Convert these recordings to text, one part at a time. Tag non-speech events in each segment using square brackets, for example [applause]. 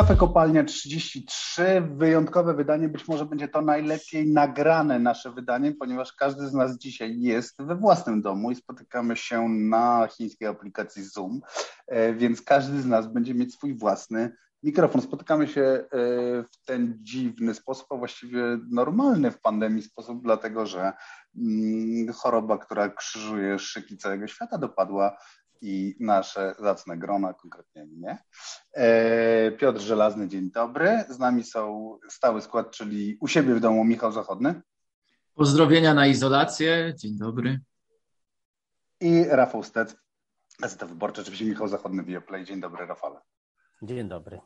Kafe Kopalnia 33, wyjątkowe wydanie, być może będzie to najlepiej nagrane nasze wydanie, ponieważ każdy z nas dzisiaj jest we własnym domu i spotykamy się na chińskiej aplikacji Zoom, e, więc każdy z nas będzie mieć swój własny mikrofon. Spotykamy się e, w ten dziwny sposób, a właściwie normalny w pandemii sposób, dlatego że mm, choroba, która krzyżuje szyki całego świata, dopadła i nasze zacne grona, konkretnie mnie. E, Piotr Żelazny, dzień dobry. Z nami są stały skład, czyli u siebie w domu Michał Zachodny. Pozdrowienia na izolację, dzień dobry. I Rafał Stec, Gazeta Wyborcza, oczywiście Michał Zachodny, Bioplay. Dzień dobry, Rafale. Dzień dobry.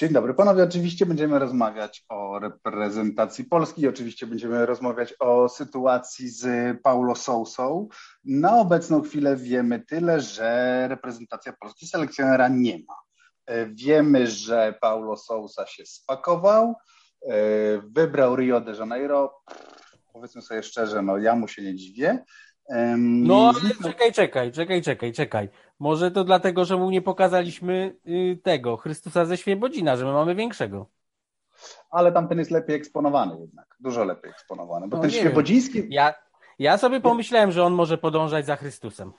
Dzień dobry panowie. Oczywiście będziemy rozmawiać o reprezentacji Polski oczywiście będziemy rozmawiać o sytuacji z Paulo Sousą. Na obecną chwilę wiemy tyle, że reprezentacja Polski selekcjonera nie ma. Wiemy, że Paulo Sousa się spakował, wybrał Rio de Janeiro. Powiedzmy sobie szczerze, no ja mu się nie dziwię. No ale czekaj, czekaj, czekaj, czekaj, czekaj. Może to dlatego, że mu nie pokazaliśmy y, tego Chrystusa ze Świebodzina, że my mamy większego. Ale tamten jest lepiej eksponowany jednak, dużo lepiej eksponowany, bo no, ten Świebodziński... Ja, ja sobie pomyślałem, że on może podążać za Chrystusem.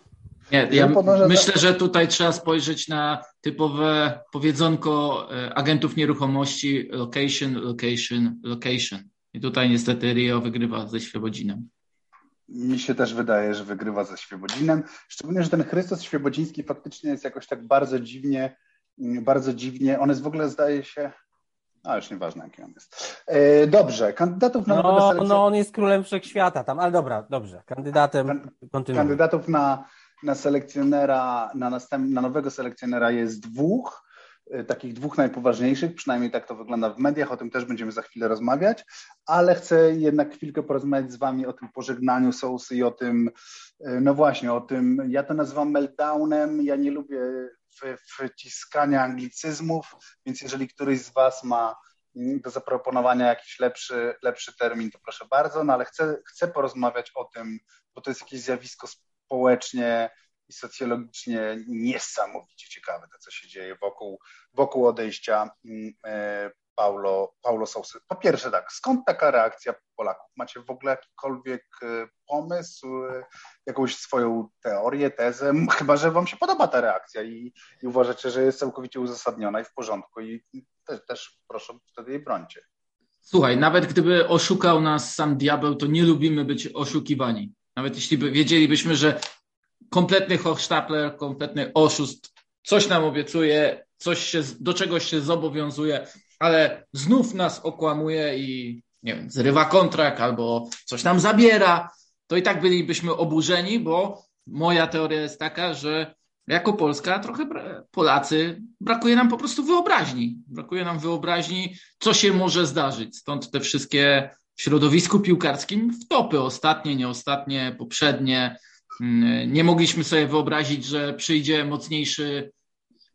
Nie, ja myślę, że tutaj trzeba spojrzeć na typowe powiedzonko e, agentów nieruchomości location, location, location. I tutaj niestety Rio wygrywa ze Świebodzinem mi się też wydaje, że wygrywa ze Świebodzinem. Szczególnie, że ten Chrystus Świebodziński faktycznie jest jakoś tak bardzo dziwnie, bardzo dziwnie. On jest w ogóle, zdaje się, a już nieważne, jaki on jest. E, dobrze, kandydatów na no, selekcję... no, on jest królem wszechświata tam, ale dobra, dobrze. Kandydatem Kandydatów na, na selekcjonera, na, następ, na nowego selekcjonera jest dwóch. Y, takich dwóch najpoważniejszych, przynajmniej tak to wygląda w mediach, o tym też będziemy za chwilę rozmawiać, ale chcę jednak chwilkę porozmawiać z Wami o tym pożegnaniu Sousy i o tym, y, no właśnie, o tym, ja to nazywam meltdownem, ja nie lubię wciskania anglicyzmów, więc jeżeli któryś z Was ma mm, do zaproponowania jakiś lepszy, lepszy termin, to proszę bardzo, no ale chcę, chcę porozmawiać o tym, bo to jest jakieś zjawisko społecznie i socjologicznie niesamowicie ciekawe to, co się dzieje wokół, wokół odejścia mm, e, Paulo, Paulo Sousy. Po pierwsze tak, skąd taka reakcja Polaków? Macie w ogóle jakikolwiek e, pomysł, e, jakąś swoją teorię, tezę? [laughs] Chyba, że wam się podoba ta reakcja i, i uważacie, że jest całkowicie uzasadniona i w porządku i też, też proszę wtedy jej brońcie. Słuchaj, nawet gdyby oszukał nas sam diabeł, to nie lubimy być oszukiwani. Nawet jeśli by wiedzielibyśmy, że kompletny Hochstapler, kompletny oszust, coś nam obiecuje, coś się, do czegoś się zobowiązuje, ale znów nas okłamuje i nie wiem, zrywa kontrakt albo coś nam zabiera, to i tak bylibyśmy oburzeni, bo moja teoria jest taka, że jako Polska trochę Polacy brakuje nam po prostu wyobraźni. Brakuje nam wyobraźni, co się może zdarzyć. Stąd te wszystkie w środowisku piłkarskim wtopy ostatnie, nieostatnie, poprzednie, nie mogliśmy sobie wyobrazić, że przyjdzie mocniejszy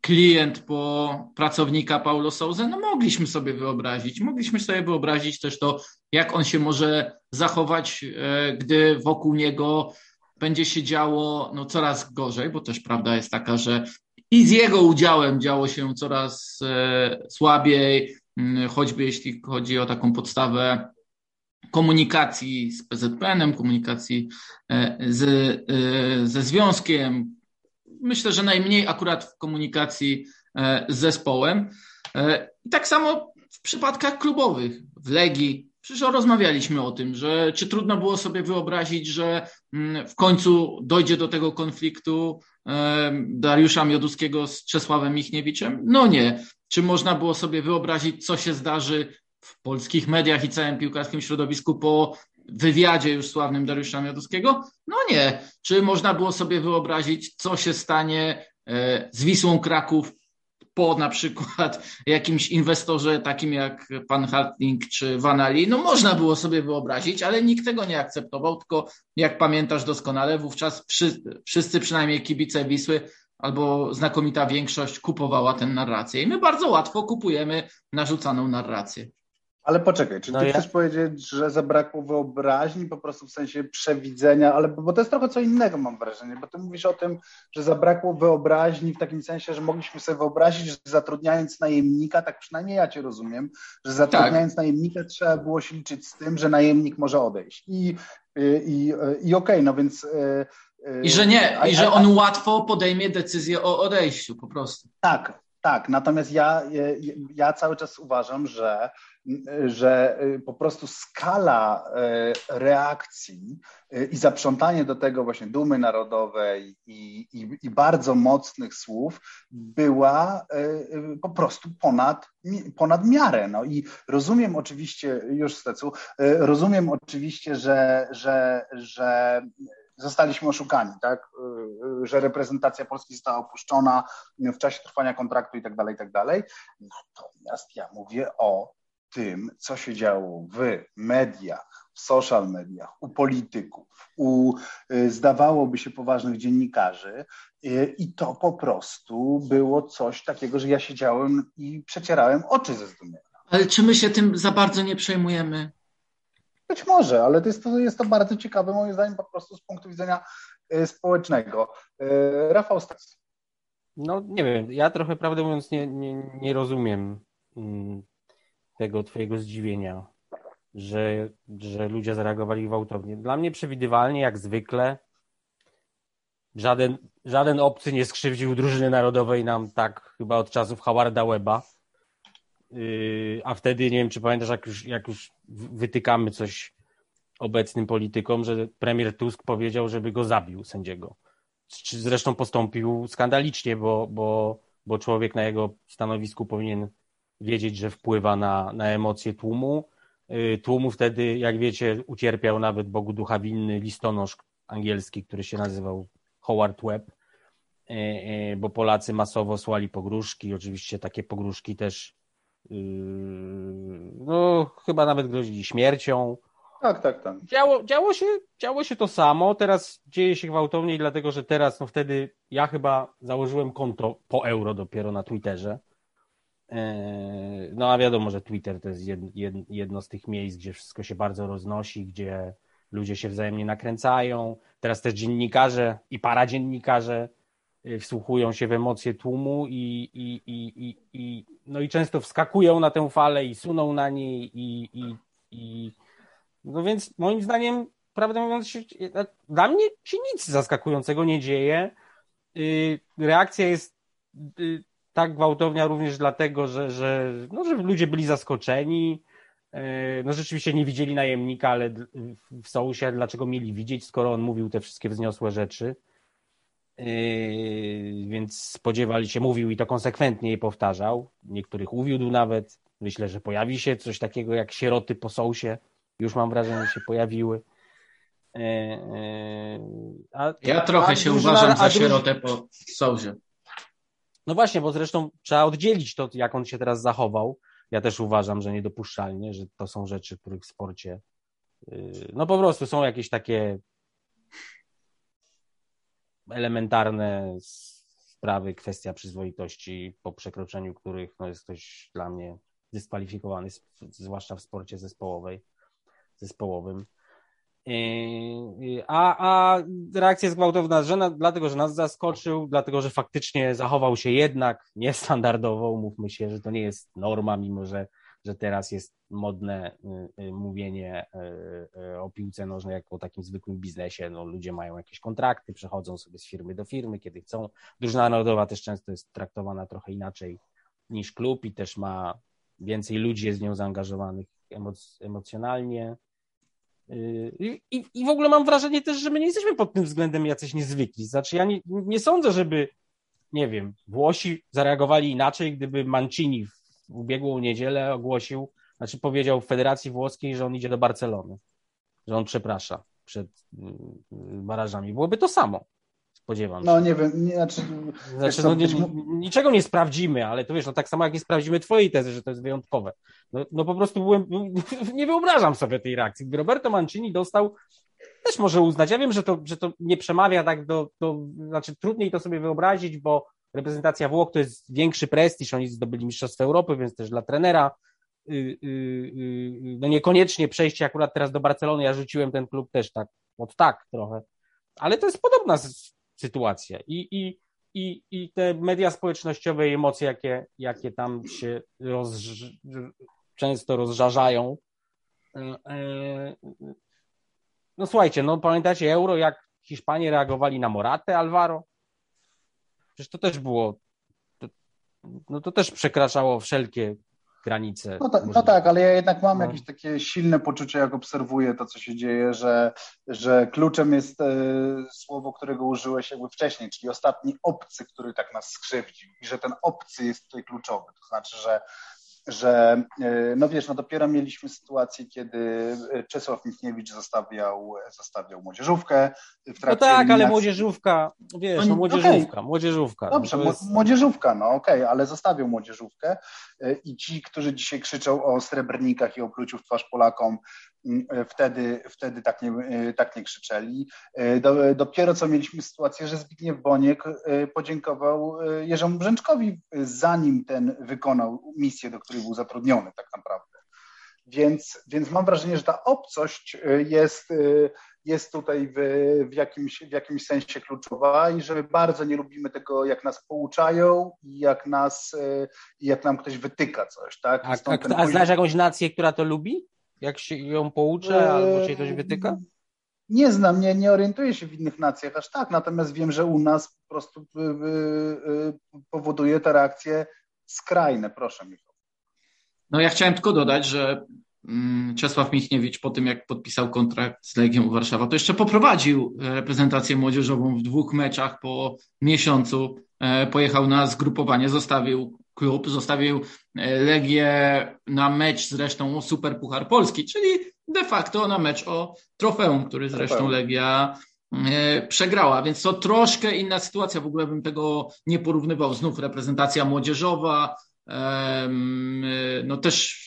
klient po pracownika Paulo Souza. No mogliśmy sobie wyobrazić. Mogliśmy sobie wyobrazić też to, jak on się może zachować, e, gdy wokół niego będzie się działo no, coraz gorzej, bo też prawda jest taka, że i z jego udziałem działo się coraz e, słabiej, mm, choćby jeśli chodzi o taką podstawę komunikacji z PZPN-em, komunikacji e, z, e, ze związkiem. Myślę, że najmniej akurat w komunikacji e, z zespołem. I tak samo w przypadkach klubowych, w Legii. Przecież rozmawialiśmy o tym, że czy trudno było sobie wyobrazić, że mm, w końcu dojdzie do tego konfliktu Dariusza Mioduskiego z Czesławem Michniewiczem? No nie. Czy można było sobie wyobrazić, co się zdarzy w polskich mediach i całym piłkarskim środowisku po wywiadzie już sławnym Dariusza Mioduskiego? No nie. Czy można było sobie wyobrazić, co się stanie e, z Wisłą Kraków po na przykład [laughs] jakimś inwestorze takim jak pan Hartling czy Vanali? No można było sobie wyobrazić, ale nikt tego nie akceptował, tylko jak pamiętasz doskonale, wówczas wszyscy, wszyscy przynajmniej kibice Wisły albo znakomita większość kupowała tę narrację. I my bardzo łatwo kupujemy narzucaną narrację. Ale poczekaj, czy no ty ja... chcesz powiedzieć, że zabrakło wyobraźni, po prostu w sensie przewidzenia, ale bo to jest trochę co innego, mam wrażenie, bo ty mówisz o tym, że zabrakło wyobraźni w takim sensie, że mogliśmy sobie wyobrazić, że zatrudniając najemnika, tak przynajmniej ja cię rozumiem, że zatrudniając tak. najemnika trzeba było się liczyć z tym, że najemnik może odejść. I, i, i okej, okay, no więc. I że nie, i że on łatwo podejmie decyzję o odejściu po prostu. Tak, tak. Natomiast ja, ja cały czas uważam, że że y, po prostu skala y, reakcji y, i zaprzątanie do tego właśnie dumy narodowej i, i, i, bardzo mocnych słów była po prostu ponad, ponad miarę. No i rozumiem oczywiście, już Stecu, rozumiem oczywiście, że, że, że zostaliśmy oszukani, tak? że reprezentacja Polski została opuszczona w czasie trwania kontraktu i tak dalej, i tak dalej. Natomiast ja mówię o tym, co się działo w mediach, w social mediach, u polityków, u y, zdawałoby się poważnych dziennikarzy, y, i to po prostu było coś takiego, że ja siedziałem i przecierałem oczy ze zdumienia. Ale czy my się tym za bardzo nie przejmujemy? Być może, ale to jest, to jest to bardzo ciekawe, moim zdaniem, po prostu z punktu widzenia y, społecznego. Rafał Stas. No nie wiem, ja trochę prawdę mówiąc nie, nie, nie rozumiem mm, tego twojego zdziwienia, że, że ludzie zareagowali gwałtownie. Dla mnie przewidywalnie, jak zwykle, żaden, żaden obcy nie skrzywdził drużyny narodowej nam tak chyba od czasów Howarda Weba. Yy, a wtedy, nie wiem, czy pamiętasz, jak już, jak już wytykamy coś obecnym politykom, że premier Tusk powiedział, żeby go zabił sędziego. Zresztą postąpił skandalicznie, bo, bo, bo człowiek na jego stanowisku powinien wiedzieć, że wpływa na, na emocje tłumu. Y, tłumu wtedy, jak wiecie, ucierpiał nawet Bogu ducha winny listonosz angielski, który się nazywał Howard Webb, y, y, bo Polacy masowo słali pogróżki, oczywiście takie pogróżki też no chyba nawet grozili śmiercią. Tak, tak, tak. Działo, działo, się, działo się to samo, teraz dzieje się gwałtowniej, dlatego że teraz, no wtedy ja chyba założyłem konto po euro dopiero na Twitterze E, no a wiadomo, że Twitter to jest jedno z tych miejsc, gdzie wszystko się bardzo roznosi, gdzie ludzie się wzajemnie nakręcają. Teraz też dziennikarze i paradziennikarze e, wsłuchują się w emocje tłumu i, i, i, i, i, no i często wskakują na tę falę i suną na niej i, i, i no więc moim zdaniem, prawdę mówiąc, się, dla mnie się nic zaskakującego nie dzieje. Y, reakcja jest y, tak gwałtownia również dlatego, że, że, no, że ludzie byli zaskoczeni. E, no rzeczywiście nie widzieli najemnika, ale w Sousie dlaczego mieli widzieć, skoro on mówił te wszystkie wzniosłe rzeczy. E, więc spodziewali się, mówił i to konsekwentnie je powtarzał. Niektórych uwiódł nawet. Myślę, że pojawi się coś takiego jak sieroty po Sousie. Już mam wrażenie, że się pojawiły. E, a, ja trochę a, się uważam za sierotę po Sousie. No właśnie, bo zresztą trzeba oddzielić to, jak on się teraz zachował. Ja też uważam, że niedopuszczalnie, że to są rzeczy, których w sporcie yy, no po prostu są jakieś takie elementarne sprawy, kwestia przyzwoitości, po przekroczeniu których no, jest ktoś dla mnie dyskwalifikowany, zwłaszcza w sporcie zespołowej, zespołowym. A, a reakcja jest gwałtowna, że na, dlatego, że nas zaskoczył, dlatego, że faktycznie zachował się jednak niestandardowo. Umówmy się, że to nie jest norma, mimo że, że teraz jest modne y, y, mówienie y, o piłce nożnej jako o takim zwykłym biznesie. No, ludzie mają jakieś kontrakty, przechodzą sobie z firmy do firmy, kiedy chcą. Drużyna narodowa też często jest traktowana trochę inaczej niż klub i też ma więcej ludzi jest w nią zaangażowanych emoc emocjonalnie i, i, I w ogóle mam wrażenie też, że my nie jesteśmy pod tym względem jacyś niezwykli. Znaczy, ja nie, nie sądzę, żeby, nie wiem, Włosi zareagowali inaczej, gdyby Mancini w ubiegłą niedzielę ogłosił, znaczy powiedział w Federacji Włoskiej, że on idzie do Barcelony, że on przeprasza przed mm, barażami. Byłoby to samo. Spodziewam no, się. No nie wiem, nie, znaczy, znaczy no, nie, niczego nie sprawdzimy, ale to wiesz, no tak samo jak nie sprawdzimy twojej tezy, że to jest wyjątkowe. No, no po prostu byłem, [laughs] nie wyobrażam sobie tej reakcji. Gdy Roberto Mancini dostał, też może uznać, ja wiem, że to, że to nie przemawia tak do, do, znaczy trudniej to sobie wyobrazić, bo reprezentacja Włoch to jest większy prestiż, oni zdobyli Mistrzostwo Europy, więc też dla trenera. Y, no niekoniecznie przejście akurat teraz do Barcelony, ja rzuciłem ten klub też tak, od tak trochę, ale to jest podobna sytuacja i, i, i, i te media społecznościowe i emocje, jakie, jakie tam się roz, często rozżarzają, no słuchajcie, no pamiętacie euro, jak Hiszpanie reagowali na Moratę Alvaro? Przecież to też było, to, no to też przekraczało wszelkie granice. No, ta, no tak, ale ja jednak mam no. jakieś takie silne poczucie, jak obserwuję to, co się dzieje, że, że kluczem jest e, słowo, którego użyłeś jakby wcześniej, czyli ostatni obcy, który tak nas skrzywdził i że ten obcy jest tutaj kluczowy. To znaczy, że że e, no wiesz, no dopiero mieliśmy sytuację, kiedy Czesław Michniewicz zostawiał, zostawiał młodzieżówkę. W trakcie no tak, ale młodzieżówka, wiesz, no młodzieżówka, okay. młodzieżówka. Dobrze, no jest... młodzieżówka, no okej, okay, ale zostawił młodzieżówkę e, i ci, którzy dzisiaj krzyczą o srebrnikach i o pluciu w twarz Polakom, E, wtedy, wtedy tak, nie, e, tak nie krzyczeli. E, do, dopiero co mieliśmy sytuację, że Zbigniew Boniek podziękował Jerzemu Brzęczkowi, zanim ten wykonał misję, do której był zatrudniony tak naprawdę. Więc, więc mam wrażenie, że ta obcość jest, jest tutaj w, w, jakimś, w jakimś sensie kluczowa i że my bardzo nie lubimy tego, jak nas pouczają i jak, nas, jak nam ktoś wytyka coś. Tak? A, a, a znasz jakąś nację, która to lubi? Jak się ją pouczę, albo się coś wytyka? Nie znam, nie, nie orientuję się w innych nacjach aż tak, natomiast wiem, że u nas po prostu y, y, y, powoduje te reakcje skrajne. Proszę, Michał. No ja chciałem tylko dodać, że mm, Czesław Michniewicz po tym, jak podpisał kontrakt z Legią Warszawa, to jeszcze poprowadził reprezentację młodzieżową w dwóch meczach po miesiącu. E, pojechał na zgrupowanie, zostawił klub, zostawił e, Legię na mecz zresztą o Super Puchar Polski, czyli de facto na mecz o trofeum, który zresztą Legia e, przegrała, więc to troszkę inna sytuacja, w ogóle bym tego nie porównywał, znów reprezentacja młodzieżowa, no też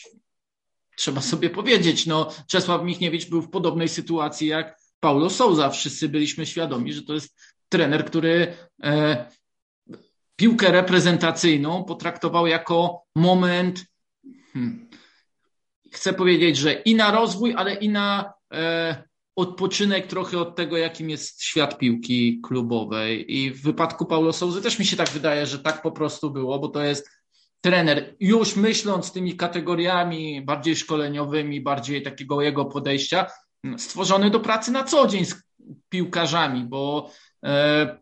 trzeba sobie powiedzieć, no Czesław Michniewicz był w podobnej sytuacji jak Paulo Souza, wszyscy byliśmy świadomi, że to jest trener, który e, piłkę reprezentacyjną potraktował jako moment, hmm, chcę powiedzieć, że i na rozwój, ale i na e, odpoczynek trochę od tego, jakim jest świat piłki klubowej. I w wypadku Paulo Souzy też mi się tak wydaje, że tak po prostu było, bo to jest trener, już myśląc tymi kategoriami bardziej szkoleniowymi, bardziej takiego jego podejścia, stworzony do pracy na co dzień z piłkarzami, bo e,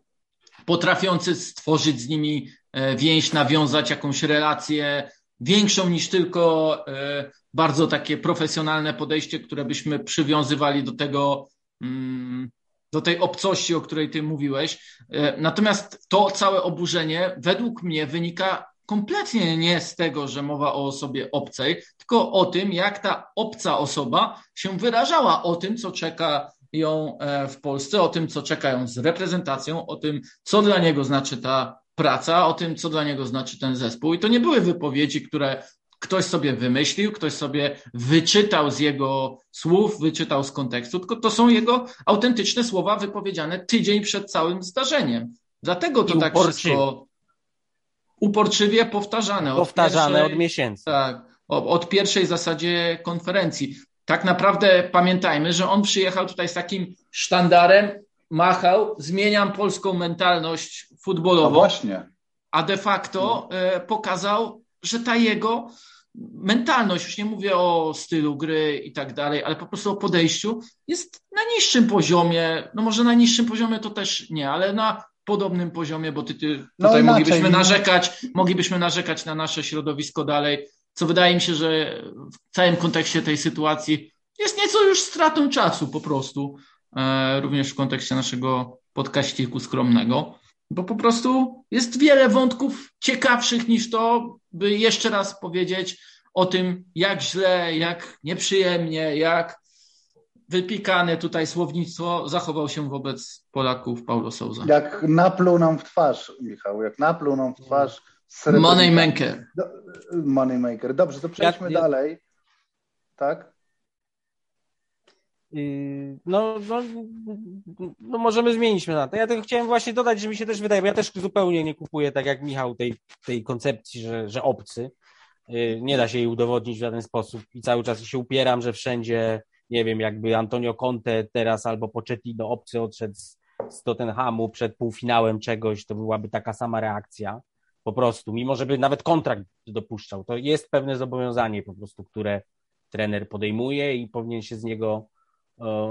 potrafiący stworzyć z nimi e, więź, nawiązać jakąś relację większą niż tylko e, bardzo takie profesjonalne podejście, które byśmy przywiązywali do tego, mm, do tej obcości, o której ty mówiłeś. E, natomiast to całe oburzenie według mnie wynika kompletnie nie z tego, że mowa o osobie obcej, tylko o tym, jak ta obca osoba się wyrażała, o tym, co czeka ją e, w Polsce, o tym, co czekają z reprezentacją, o tym, co dla niego znaczy ta praca, o tym, co dla niego znaczy ten zespół. I to nie były wypowiedzi, które ktoś sobie wymyślił, ktoś sobie wyczytał z jego słów, wyczytał z kontekstu, tylko to są jego autentyczne słowa wypowiedziane tydzień przed całym zdarzeniem. Dlatego to tak wszystko uporczywie powtarzane. Powtarzane od, pierwszej, od miesięcy. Tak, od pierwszej zasadzie konferencji tak naprawdę pamiętajmy, że on przyjechał tutaj z takim sztandarem, machał, zmieniam polską mentalność futbolową. No właśnie. A de facto e, pokazał, że ta jego mentalność, już nie mówię o stylu gry i tak dalej, ale po prostu o podejściu, jest na niższym poziomie. No może na niższym poziomie to też nie, ale na podobnym poziomie, bo ty, ty no tutaj moglibyśmy narzekać, moglibyśmy narzekać na nasze środowisko dalej, co wydaje mi się, że w całym kontekście tej sytuacji jest nieco już stratą czasu po prostu, e, również w kontekście naszego podkaściku skromnego, bo po prostu jest wiele wątków ciekawszych niż to, by jeszcze raz powiedzieć o tym, jak źle, jak nieprzyjemnie, jak wypikane tutaj słownictwo zachował się wobec Polaków Paulo Souza. Jak napluł nam w twarz, Michał, jak napluł nam w twarz Moneymaker. Moneymaker. Dobrze, to przejdźmy ja, dalej. Tak? No, no, no, możemy zmienić na to. Ja tylko chciałem właśnie dodać, że mi się też wydaje, bo ja też zupełnie nie kupuję, tak jak Michał, tej, tej koncepcji, że, że obcy. Nie da się jej udowodnić w żaden sposób i cały czas się upieram, że wszędzie, nie wiem, jakby Antonio Conte teraz albo Pochettino obcy odszedł z, z Tottenhamu przed półfinałem czegoś, to byłaby taka sama reakcja po prostu, mimo żeby nawet kontrakt dopuszczał. To jest pewne zobowiązanie po prostu, które trener podejmuje i powinien się z niego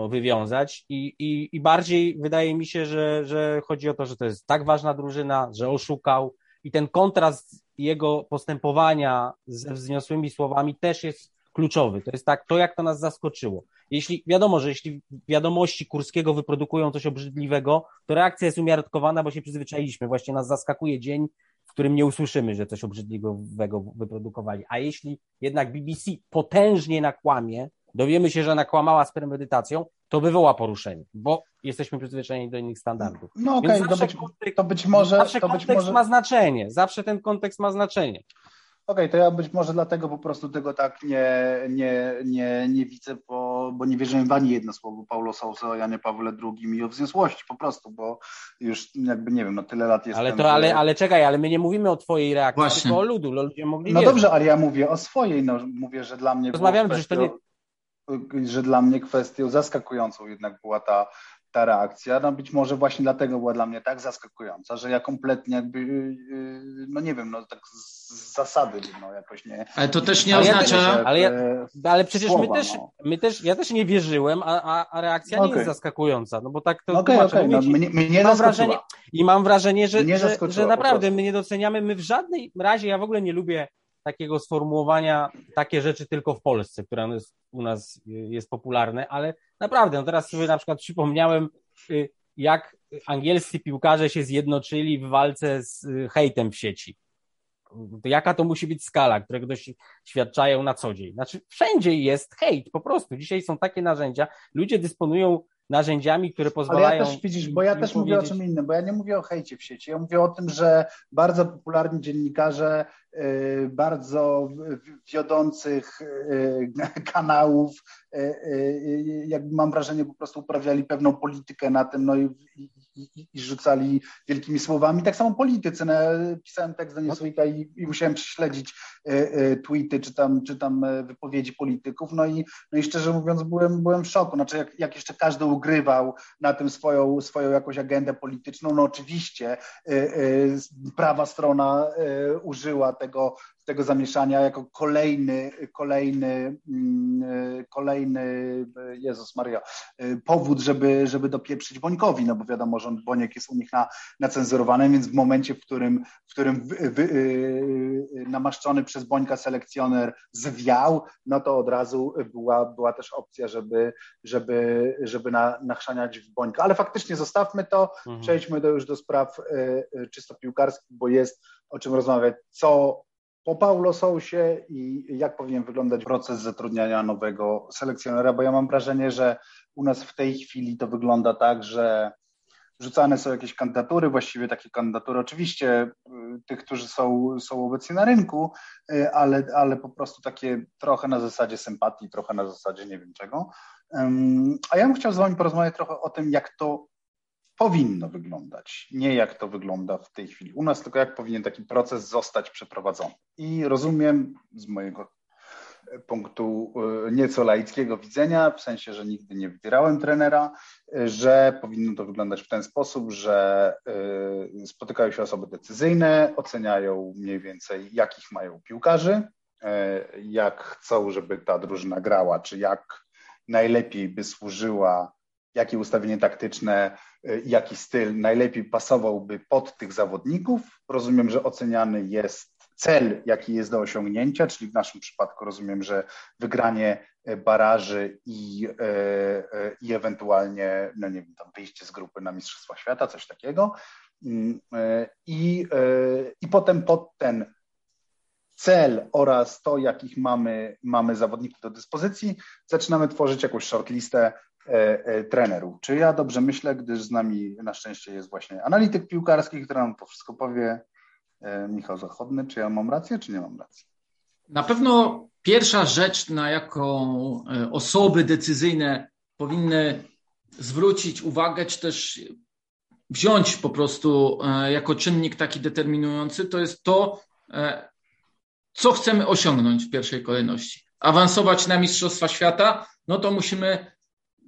wywiązać I, i, i bardziej wydaje mi się, że, że chodzi o to, że to jest tak ważna drużyna, że oszukał i ten kontrast jego postępowania ze wzniosłymi słowami też jest kluczowy. To jest tak, to jak to nas zaskoczyło. Jeśli wiadomo, że jeśli wiadomości Kurskiego wyprodukują coś obrzydliwego, to reakcja jest umiarkowana, bo się przyzwyczailiśmy. Właśnie nas zaskakuje dzień, którym nie usłyszymy, że coś obrzydliwego wyprodukowali. A jeśli jednak BBC potężnie nakłamie, dowiemy się, że nakłamała z premedytacją, to wywoła poruszenie, bo jesteśmy przyzwyczajeni do innych standardów. No okej, okay, to, być, to być może... Zawsze to kontekst może... ma znaczenie, zawsze ten kontekst ma znaczenie. Okej, okay, to ja być może dlatego po prostu tego tak nie, nie, nie, nie widzę, bo, bo nie wierzę w ani jedno słowo Paulo Sousa o Janie Pawle II i o wzniosłości po prostu, bo już jakby nie wiem, no tyle lat jestem... Ale to, ale, ale czekaj, ale my nie mówimy o twojej reakcji, Właśnie. tylko o ludu, ludzie mogli No dobrze, ale ja mówię o swojej, no mówię, że dla mnie... Rozmawiamy, że to nie że dla mnie kwestią zaskakującą jednak była ta, ta reakcja. No być może właśnie dlatego była dla mnie tak zaskakująca, że ja kompletnie jakby, yy, no nie wiem, no tak z zasady no jakoś nie. Ale to też nie oznacza. Ja ale, ja, ale przecież słowa, my, też, no. my też, ja też nie wierzyłem, a, a, a reakcja okay. nie jest zaskakująca, no bo tak to okay, okay. No, mnie, mnie mam wrażenie I mam wrażenie, że, że, że naprawdę my nie doceniamy, my w żadnej razie, ja w ogóle nie lubię takiego sformułowania takie rzeczy tylko w Polsce, które u nas jest popularne, ale naprawdę, no teraz sobie na przykład przypomniałem, y, jak angielscy piłkarze się zjednoczyli w walce z y, hejtem w sieci. Jaka to musi być skala, którego doświadczają na co dzień? Znaczy, wszędzie jest hejt, po prostu. Dzisiaj są takie narzędzia, ludzie dysponują narzędziami, które pozwalają. Ale ja też widzisz, bo ja też mówię o czym innym, bo ja nie mówię o hejcie w sieci. Ja mówię o tym, że bardzo popularni dziennikarze y, bardzo wiodących y, [laughs] kanałów, y, jakby mam wrażenie, po prostu uprawiali pewną politykę na tym, no i, i, i rzucali wielkimi słowami. Tak samo politycy. No, pisałem tekst do Newsweeka i, i musiałem prześledzić tweety czy tam, czy tam wypowiedzi polityków. No i, no i szczerze mówiąc, byłem, byłem w szoku. Znaczy, jak, jak jeszcze każdy ugrywał na tym swoją, swoją jakąś agendę polityczną. No oczywiście y, y, prawa strona y, użyła tego tego zamieszania jako kolejny, kolejny, mm, kolejny, Jezus Maria, powód, żeby, żeby dopieprzyć Bońkowi, no bo wiadomo, że Boniek jest u nich na, nacenzurowany, więc w momencie, w którym, w którym wy, wy, namaszczony przez Bońka selekcjoner zwiał, no to od razu była, była też opcja, żeby, żeby, żeby na, nachrzaniać w Bońka. Ale faktycznie zostawmy to, mhm. przejdźmy do, już do spraw czysto piłkarskich, bo jest o czym rozmawiać, co po Paulo Sousie i jak powinien wyglądać proces zatrudniania nowego selekcjonera, bo ja mam wrażenie, że u nas w tej chwili to wygląda tak, że rzucane są jakieś kandydatury, właściwie takie kandydatury oczywiście y, tych, którzy są, są obecnie na rynku, y, ale, ale po prostu takie trochę na zasadzie sympatii, trochę na zasadzie nie wiem czego. A ja bym chciał z Wami porozmawiać trochę o tym, jak to powinno wyglądać, nie jak to wygląda w tej chwili u nas, tylko jak powinien taki proces zostać przeprowadzony. I rozumiem z mojego punktu e, nieco laickiego widzenia, w sensie, że nigdy nie wybierałem trenera, że powinno to wyglądać w ten sposób, że e, spotykają się osoby decyzyjne, oceniają mniej więcej, jakich mają piłkarzy, e, jak chcą, żeby ta drużyna grała, czy jak najlepiej by służyła jakie ustawienie taktyczne, y, jaki styl najlepiej pasowałby pod tych zawodników. Rozumiem, że oceniany jest cel, jaki jest do osiągnięcia, czyli w naszym przypadku rozumiem, że wygranie y, baraży i, y, i ewentualnie, no nie wiem, tam wyjście z grupy na Mistrzostwa Świata, coś takiego. Mm, I, i potem pod ten cel oraz to, jakich mamy, mamy zawodników do dyspozycji, zaczynamy tworzyć jakąś shortlistę trenerów. Czy ja dobrze myślę, gdyż z nami na szczęście jest właśnie analityk piłkarski, który nam to wszystko powie, e, Michał Zachodny. Czy ja mam rację, czy nie mam racji? Na pewno pierwsza rzecz, na jaką osoby decyzyjne powinny zwrócić uwagę, czy też wziąć po prostu jako czynnik taki determinujący, to jest to, co chcemy osiągnąć w pierwszej kolejności. Awansować na Mistrzostwa Świata, no to musimy,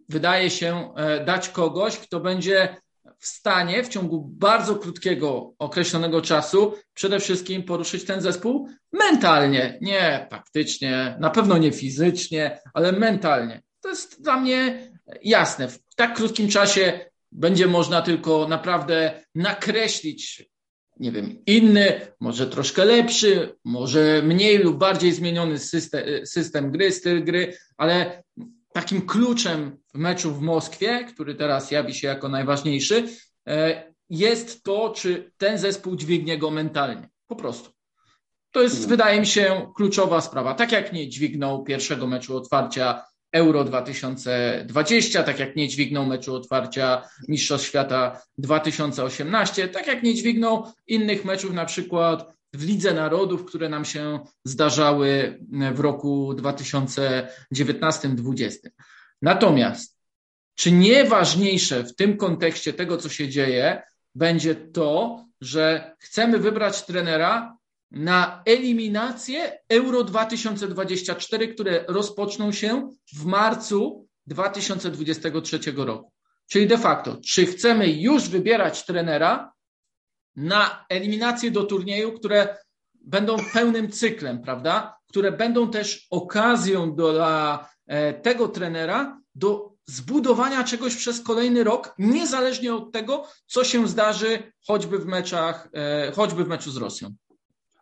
wydaje się, e, dać kogoś, kto będzie w stanie w ciągu bardzo krótkiego, określonego czasu przede wszystkim poruszyć ten zespół mentalnie, nie taktycznie, na pewno nie fizycznie, ale mentalnie. To jest dla mnie jasne. W tak krótkim czasie będzie można tylko naprawdę nakreślić, nie wiem, inny, może troszkę lepszy, może mniej lub bardziej zmieniony system, system gry, styl gry, ale takim kluczem w meczu w Moskwie, który teraz jawi się jako najważniejszy, e, jest to, czy ten zespół dźwignie go mentalnie. Po prostu. To jest, hmm. wydaje mi się, kluczowa sprawa. Tak jak nie dźwignął pierwszego meczu otwarcia Euro 2020, tak jak nie dźwignął meczu otwarcia Mistrzostw Świata 2018, tak jak nie dźwignął innych meczów, na przykład w Lidze Narodów, które nam się zdarzały w roku 2019-2020. Natomiast, czy nieważniejsze w tym kontekście tego, co się dzieje, będzie to, że chcemy wybrać trenera na eliminację Euro 2024, które rozpoczną się w marcu 2023 roku. Czyli de facto, czy chcemy już wybierać trenera na eliminację do turnieju, które będą pełnym cyklem, prawda? Które będą też okazją dla e, tego trenera do zbudowania czegoś przez kolejny rok, niezależnie od tego, co się zdarzy choćby w meczach, e, choćby w meczu z Rosją.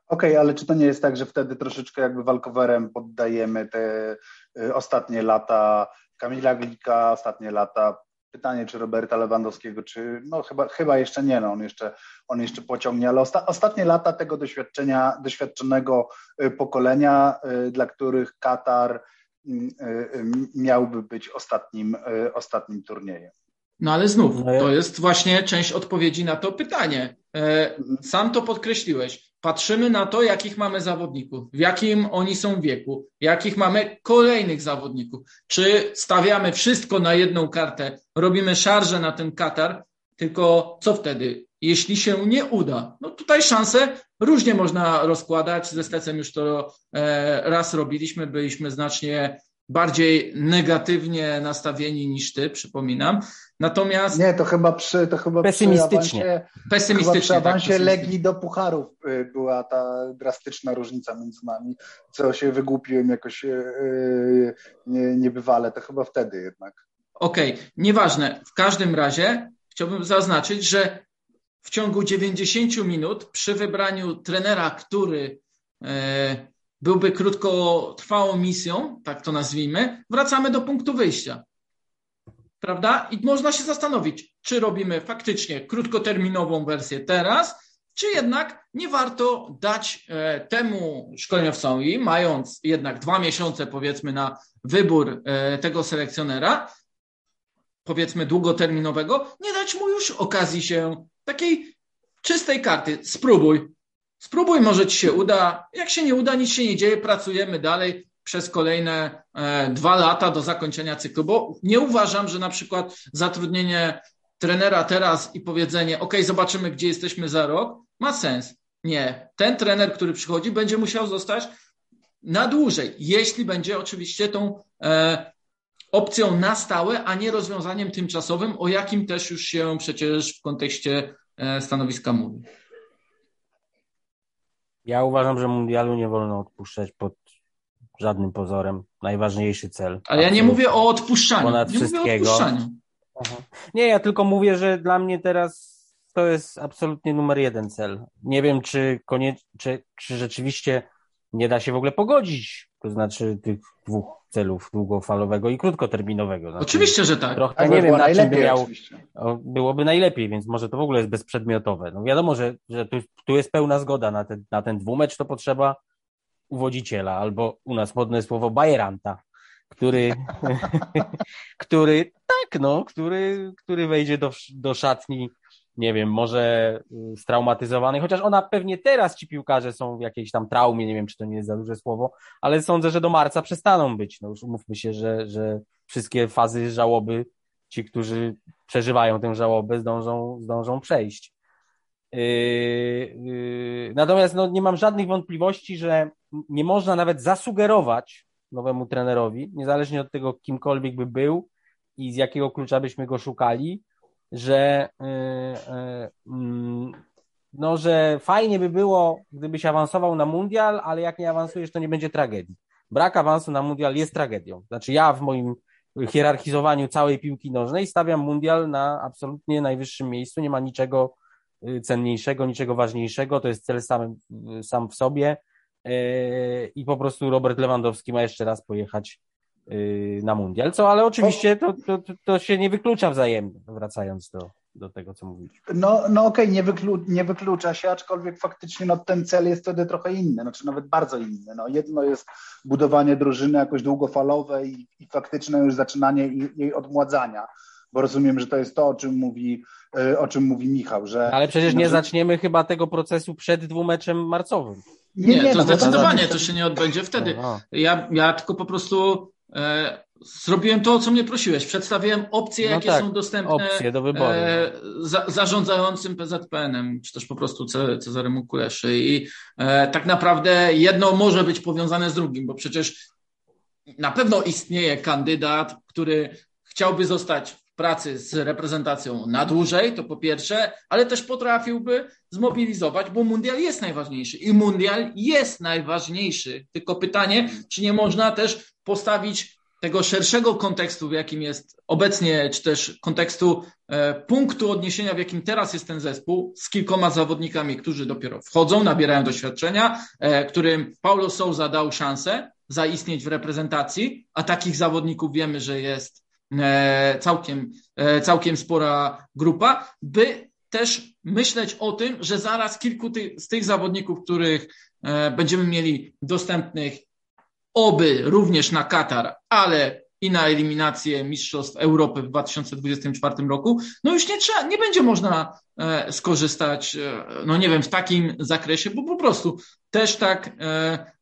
Okej, okay, ale czy to nie jest tak, że wtedy troszeczkę jakby walkowerem poddajemy te y, ostatnie lata Kamila Glika, ostatnie lata pytanie, czy Roberta Lewandowskiego, czy no chyba, chyba jeszcze nie, no on jeszcze, on jeszcze pociągnie, ale osta, ostatnie lata tego doświadczenia, doświadczonego y, pokolenia, y, dla których Katar miałby być ostatnim, ostatnim turniejem. No ale znów, no to jest właśnie część odpowiedzi na to pytanie. E, sam to podkreśliłeś. Patrzymy na to, jakich mamy zawodników, w jakim oni są wieku, jakich mamy kolejnych zawodników. Czy stawiamy wszystko na jedną kartę, robimy szarże na ten Katar, tylko co wtedy? Jeśli się nie uda, no tutaj szanse różnie można rozkładać. Ze Stecem już to e, raz robiliśmy, byliśmy znacznie bardziej negatywnie nastawieni niż ty, przypominam. Natomiast. Nie, to chyba przy. To chyba pesymistycznie. Przy awansie, pesymistycznie. Chyba przy awansie tak, Legii do Pucharów y, była ta drastyczna różnica między nami, co się wygłupiłem jakoś yy, nie, niebywale. To chyba wtedy jednak. Okej, okay, nieważne. W każdym razie chciałbym zaznaczyć, że w ciągu 90 minut przy wybraniu trenera, który. Yy, byłby krótkotrwałą misją, tak to nazwijmy, wracamy do punktu wyjścia. Prawda? I można się zastanowić, czy robimy faktycznie krótkoterminową wersję teraz, czy jednak nie warto dać e, temu szkoleniowcowi, mając jednak dwa miesiące, powiedzmy, na wybór e, tego selekcjonera, powiedzmy długoterminowego, nie dać mu już okazji się takiej czystej karty. Spróbuj, Spróbuj, może ci się uda. Jak się nie uda, nic się nie dzieje, pracujemy dalej przez kolejne e, dwa lata do zakończenia cyklu, bo nie uważam, że na przykład zatrudnienie trenera teraz i powiedzenie, OK, zobaczymy, gdzie jesteśmy za rok, ma sens. Nie. Ten trener, który przychodzi, będzie musiał zostać na dłużej, jeśli będzie oczywiście tą e, opcją na stałe, a nie rozwiązaniem tymczasowym, o jakim też już się przecież w kontekście e, stanowiska mówi. Ja uważam, że mundialu nie wolno odpuszczać pod żadnym pozorem. Najważniejszy cel. Ale ja nie mówię o odpuszczaniu. Ponad nie wszystkiego. Odpuszczaniu. Nie, ja tylko mówię, że dla mnie teraz to jest absolutnie numer jeden cel. Nie wiem, czy, koniecznie, czy, czy rzeczywiście nie da się w ogóle pogodzić, to znaczy tych dwóch celów długofalowego i krótkoterminowego. Znaczy, oczywiście, że tak. Trochę tak nie wiem, na czym by miał, byłoby najlepiej, więc może to w ogóle jest bezprzedmiotowe. No wiadomo, że, że tu, tu jest pełna zgoda na ten, na ten dwumecz, to potrzeba uwodziciela, albo u nas modne słowo bajeranta, który, [laughs] który tak, no, który, który wejdzie do, do szatni nie wiem, może y, straumatyzowany, chociaż ona pewnie teraz ci piłkarze są w jakiejś tam traumie, nie wiem, czy to nie jest za duże słowo, ale sądzę, że do marca przestaną być. No już umówmy się, że, że wszystkie fazy żałoby ci, którzy przeżywają tę żałobę, zdążą, zdążą przejść. Natomiast no, nie mam żadnych wątpliwości, że nie można nawet zasugerować nowemu trenerowi, niezależnie od tego, kimkolwiek by był i z jakiego klucza byśmy go szukali, że, mm, no, że fajnie by było, gdybyś awansował na mundial, ale jak nie awansujesz, to nie będzie tragedii. Brak awansu na mundial jest tragedią. Znaczy ja w moim hierarchizowaniu całej piłki nożnej stawiam mundial na absolutnie najwyższym miejscu. Nie ma niczego y, cenniejszego, niczego ważniejszego. To jest cel sam, sam w sobie. Y, I po prostu Robert Lewandowski ma jeszcze raz pojechać y, na mundial. Co, ale oczywiście to, to, to się nie wyklucza wzajemnie, wracając do, do tego, co mówiliśmy. No, no okej, okay, nie, wyklu, nie wyklucza się, aczkolwiek faktycznie no, ten cel jest wtedy trochę inny, znaczy nawet bardzo inny. No, jedno jest budowanie drużyny jakoś długofalowe i, i faktyczne już zaczynanie jej, jej odmładzania, bo rozumiem, że to jest to, o czym mówi, e, o czym mówi Michał. Że, Ale przecież nie zaczniemy chyba tego procesu przed dwumeczem marcowym. Nie, nie, to no, zdecydowanie to się nie odbędzie wtedy. No, no. Ja, ja tylko po prostu Zrobiłem to, o co mnie prosiłeś. Przedstawiłem opcje, no jakie tak, są dostępne opcje do wyboru. E, za, zarządzającym PZPN-em, czy też po prostu Cezaremu Kuleszy. I e, tak naprawdę jedno może być powiązane z drugim, bo przecież na pewno istnieje kandydat, który chciałby zostać pracy z reprezentacją na dłużej, to po pierwsze, ale też potrafiłby zmobilizować, bo mundial jest najważniejszy i mundial jest najważniejszy. Tylko pytanie, czy nie można też postawić tego szerszego kontekstu, w jakim jest obecnie, czy też kontekstu e, punktu odniesienia, w jakim teraz jest ten zespół, z kilkoma zawodnikami, którzy dopiero wchodzą, nabierają doświadczenia, e, którym Paulo Souza dał szansę zaistnieć w reprezentacji, a takich zawodników wiemy, że jest całkiem, całkiem spora grupa, by też myśleć o tym, że zaraz kilku ty, z tych zawodników, których będziemy mieli dostępnych oby również na Katar, ale i na eliminację Mistrzostw Europy w 2024 roku, no już nie trzeba, nie będzie można e, skorzystać, e, no nie wiem, w takim zakresie, bo po prostu też tak e,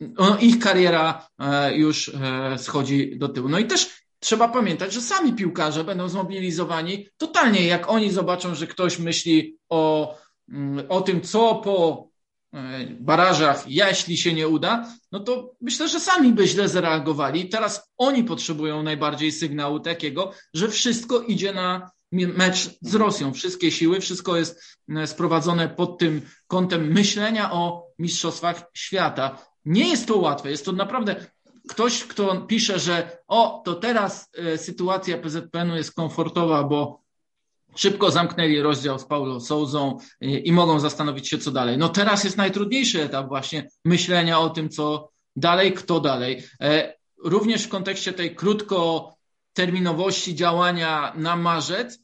no, ich kariera e, już e, schodzi do tyłu. No i też trzeba pamiętać, że sami piłkarze będą zmobilizowani totalnie, jak oni zobaczą, że ktoś myśli o, mm, o tym, co po E, barażach, jeśli się nie uda, no to myślę, że sami by źle zareagowali. Teraz oni potrzebują najbardziej sygnału takiego, że wszystko idzie na mecz z Rosją. Wszystkie siły, wszystko jest e, sprowadzone pod tym kątem myślenia o mistrzostwach świata. Nie jest to łatwe, jest to naprawdę ktoś, kto pisze, że o, to teraz e, sytuacja PZPN-u jest komfortowa, bo szybko zamknęli rozdział z Paulo Souzą i, i, mogą zastanowić się, co dalej. No teraz jest najtrudniejszy etap właśnie myślenia o tym, co dalej, kto dalej. E, również w kontekście tej krótkoterminowości działania na marzec,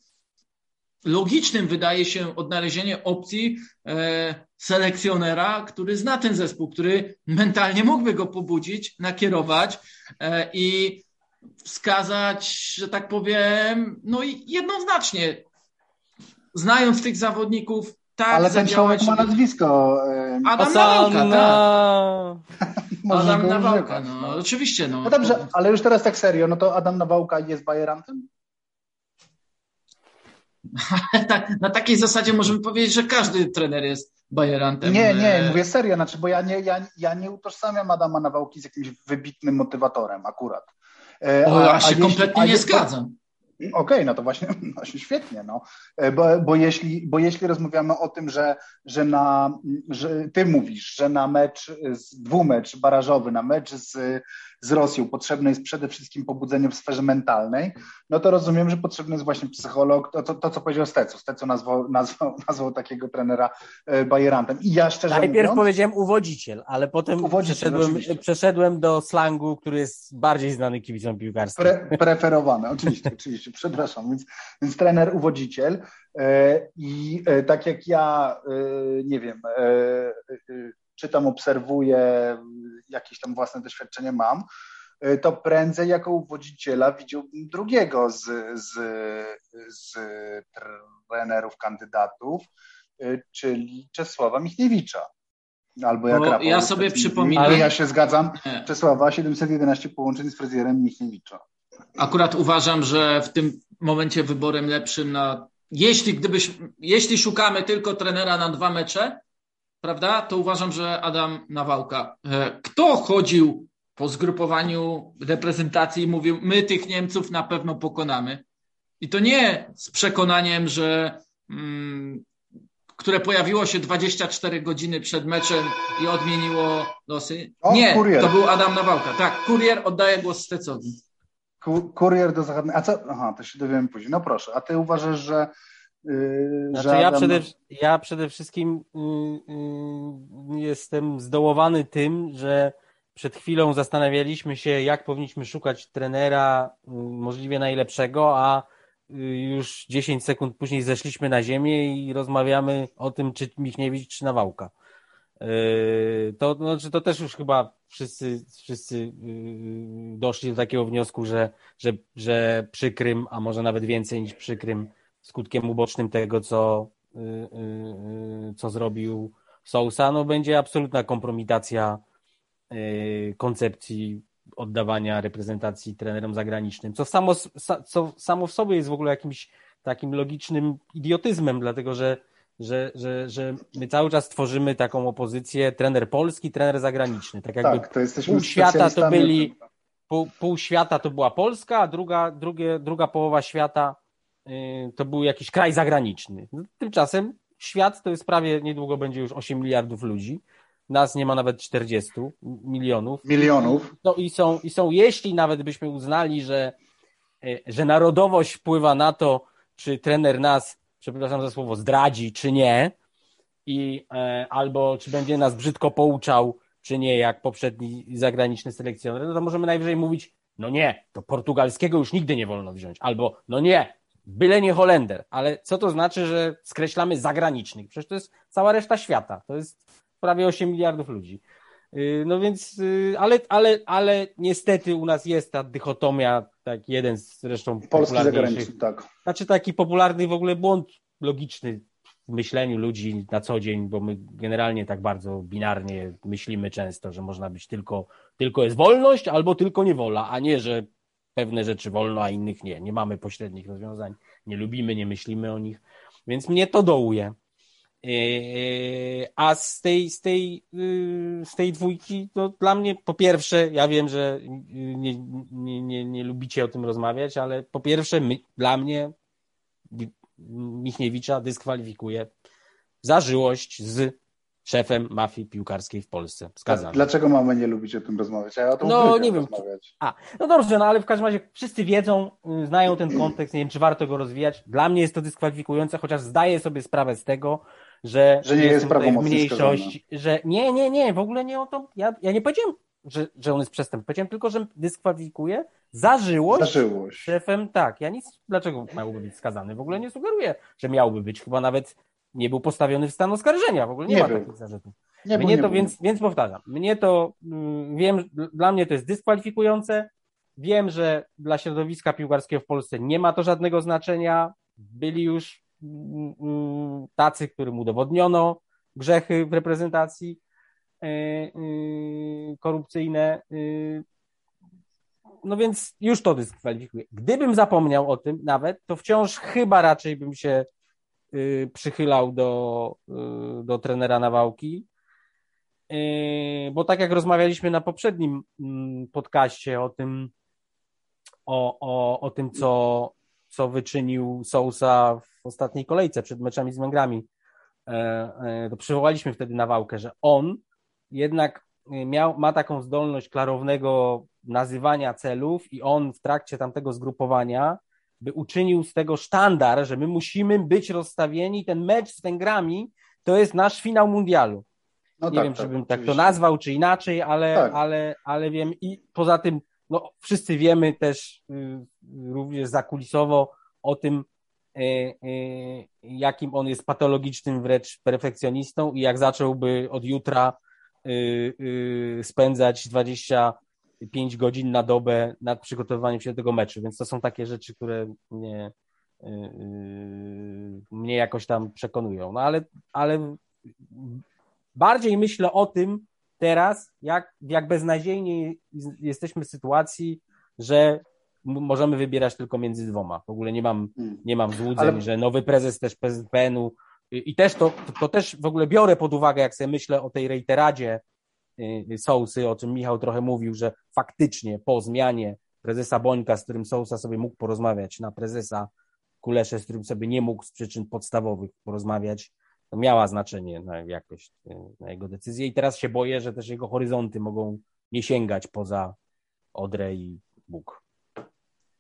logicznym wydaje się odnalezienie opcji e, selekcjonera, który zna ten zespół, który mentalnie mógłby go pobudzić, nakierować e, i wskazać, że tak powiem, no i jednoznacznie znając tych zawodników, tak Ale ten człowiek ma nazwisko. Adam Nawałka, tak. [laughs] Adam Nawałka, no, no, oczywiście. No. no dobrze, ale już teraz tak serio, no to Adam Nawałka jest bajerantem? [laughs] Tak, na takiej zasadzie możemy powiedzieć, że każdy trener jest bajerantem. Nie, nie, mówię serio, znaczy, bo ja nie, ja, ja nie utożsamiam Adama Nawałki z jakimś wybitnym motywatorem akurat. E, o, ja się kompletnie nie zgadzam. Okej, okay, no to właśnie, [laughs] właśnie świetnie, no. E, bo, bo, jeśli, bo jeśli rozmawiamy o tym, że, że, na, że ty mówisz, że na mecz, dwumecz barażowy, na mecz z z Rosją potrzebne jest przede wszystkim pobudzenie w sferze mentalnej, no to rozumiem, że potrzebny jest właśnie psycholog, to, to, to co powiedział Stecu. Stecu nazwał, nazwał, [laughs] nazwał takiego trenera e, bajerantem. I ja szczerze Najpierw mówiąc, powiedziałem uwodziciel, ale potem uwodziciel, przeszedłem, przeszedłem, do slangu, który jest bardziej znany kibicom piłkarskim. Pre, preferowany, oczywiście, [laughs] oczywiście, przepraszam. Więc, więc trener uwodziciel e, i e, tak jak ja, nie wiem, czytam, obserwuję, jakieś tam własne doświadczenie mam, y, to prędzej jako uwodziciela widziałbym drugiego z, z, z trenerów, kandydatów, y, czyli Czesława Michniewicza. Albo jak Rafał Ja sobie przypominam. Ale ja się zgadzam. Czesława 711 połączeń z fryzjerem Michniewicza. Akurat uważam, że w tym momencie wyborem lepszym na jeśli, gdybyś, jeśli szukamy tylko trenera na dwa mecze, prawda, to uważam, że Adam Nawałka. E, kto chodził po zgrupowaniu reprezentacji i mówił, my tych Niemców na pewno pokonamy? I to nie z przekonaniem, że mm, które pojawiło się 24 godziny przed meczem i odmieniło losy. O, nie, kurier. to był Adam Nawałka. Tak, kurier oddaje głos Stecowi. Kurier do zachodniej. A co? Aha, to się dowiemy później. No proszę, a ty uważasz, że. Yy, znaczy, ja, przede, ja przede wszystkim yy, yy, jestem zdołowany tym, że przed chwilą zastanawialiśmy się, jak powinniśmy szukać trenera y, możliwie najlepszego, a y, już 10 sekund później zeszliśmy na ziemię i rozmawiamy o tym, czy Michniewicz, czy Nawałka. Yy, to, znaczy, to też już chyba wszyscy, wszyscy yy, doszli do takiego wniosku, że, że, że przykrym, a może nawet więcej niż przykrym, skutkiem ubocznym tego, co, yy, co zrobił Sousa, no będzie absolutna kompromitacja koncepcji oddawania reprezentacji trenerom zagranicznym, co samo, co samo w sobie jest w ogóle jakimś takim logicznym idiotyzmem, dlatego że że, że, że my cały czas tworzymy taką opozycję trener polski, trener zagraniczny. Tak jakby tak, to jesteśmy pół świata to byli, pół, pół, świata to była Polska, a druga, drugie, druga połowa świata y, to był jakiś kraj zagraniczny. Tymczasem świat to jest prawie, niedługo będzie już 8 miliardów ludzi. Nas nie ma nawet 40 milionów. Milionów. No i są, i są, jeśli nawet byśmy uznali, że, y, że narodowość wpływa na to, czy trener nas przepraszam za słowo, zdradzi, czy nie, i e, albo czy będzie nas brzydko pouczał, czy nie, jak poprzedni zagraniczny selekcjoner, no to możemy najwyżej mówić, no nie, to portugalskiego już nigdy nie wolno wziąć, albo no nie, byle nie Holender, ale co to znaczy, że skreślamy zagranicznych? Przecież to jest cała reszta świata, to jest prawie 8 miliardów ludzi. Y, no więc, y, ale, ale, ale niestety u nas jest ta dychotomia, tak jeden z zresztą Polski zagraniczny, tak. Znaczy taki popularny w ogóle błąd logiczny w myśleniu ludzi na co dzień, bo my generalnie tak bardzo binarnie myślimy często, że można być tylko, tylko jest wolność albo tylko niewola, a nie, że pewne rzeczy wolno, a innych nie. Nie mamy pośrednich rozwiązań, nie lubimy, nie myślimy o nich, więc mnie to dołuje. Yy, a z tej, z tej, yy, z tej dwójki, to dla mnie po pierwsze, ja wiem, że nie, nie, nie, nie lubicie o tym rozmawiać, ale po pierwsze, my, dla mnie Michniewicza dyskwalifikuje zażyłość z szefem mafii piłkarskiej w Polsce. Skazany. Dlaczego mamy nie lubić o tym rozmawiać? Ja o tym no, nie wiem. Rozmawiać. A, no dobrze, no ale w każdym razie wszyscy wiedzą, y, znają ten kontekst, nie wiem, czy warto go rozwijać. Dla mnie jest to dyskwalifikujące, chociaż zdaję sobie sprawę z tego, że, że nie jest prawomocny mniejszość, że nie, nie, nie, w ogóle nie o to. Ja, ja nie powiedziałem, że, że on jest przestępcą. Powiedziałem tylko, że dyskwalifikuje zażyłość, zażyłość szefem. Tak, ja nic, dlaczego miałby być skazany? W ogóle nie sugeruję, że miałby być. Chyba nawet nie był postawiony w stan oskarżenia. W ogóle nie, nie ma był. takich zarzutów. Nie mnie był, to, więc, więc powtarzam, mnie to, mm, wiem, dla mnie to jest dyskwalifikujące. Wiem, że dla środowiska piłkarskiego w Polsce nie ma to żadnego znaczenia. Byli już mm, mm, tacy, którym udowodniono grzechy w reprezentacji e, e, korupcyjne. E, no więc już to dyskwalifikuje. Gdybym zapomniał o tym nawet, to wciąż chyba raczej bym się przychylał do, y, do trenera Nawałki, y, bo tak jak rozmawialiśmy na poprzednim mm, podcaście o tym, o, o, o tym co, co wyczynił Sousa w ostatniej kolejce przed meczami z Węgrami, e, e, to przywołaliśmy wtedy Nawałkę, że on jednak miał, ma taką zdolność klarownego nazywania celów i on w trakcie tamtego zgrupowania by uczynił z tego sztandar, że my musimy być rozstawieni. Ten mecz z Węgrami to jest nasz finał mundialu. No nie tak, wiem, tak, czy bym tak to nazwał, czy inaczej, ale, tak. ale, ale wiem. I poza tym, no, wszyscy wiemy też y, również zakulisowo o tym, y, y, jakim on jest patologicznym wręcz perfekcjonistą i jak zacząłby od jutra y, y, spędzać 20 5 godzin na dobę nad przygotowywaniem się do tego meczu, więc to są takie rzeczy, które mnie, yy, mnie jakoś tam przekonują. No ale, ale bardziej myślę o tym teraz, jak, jak beznadziejnie jesteśmy w sytuacji, że możemy wybierać tylko między dwoma. W ogóle nie mam, hmm. nie mam złudzeń, Ale... że nowy prezes też PZPN-u i też to, to też w ogóle biorę pod uwagę, jak sobie myślę o tej reiteradzie Sousy, o czym Michał trochę mówił, że faktycznie po zmianie prezesa Bońka, z którym Sousa sobie mógł porozmawiać, na prezesa Kulesze, z którym sobie nie mógł z przyczyn podstawowych porozmawiać, to miała znaczenie na jakość, y, na jego decyzję i teraz się boję, że też jego horyzonty mogą nie sięgać poza Odrę i Bóg.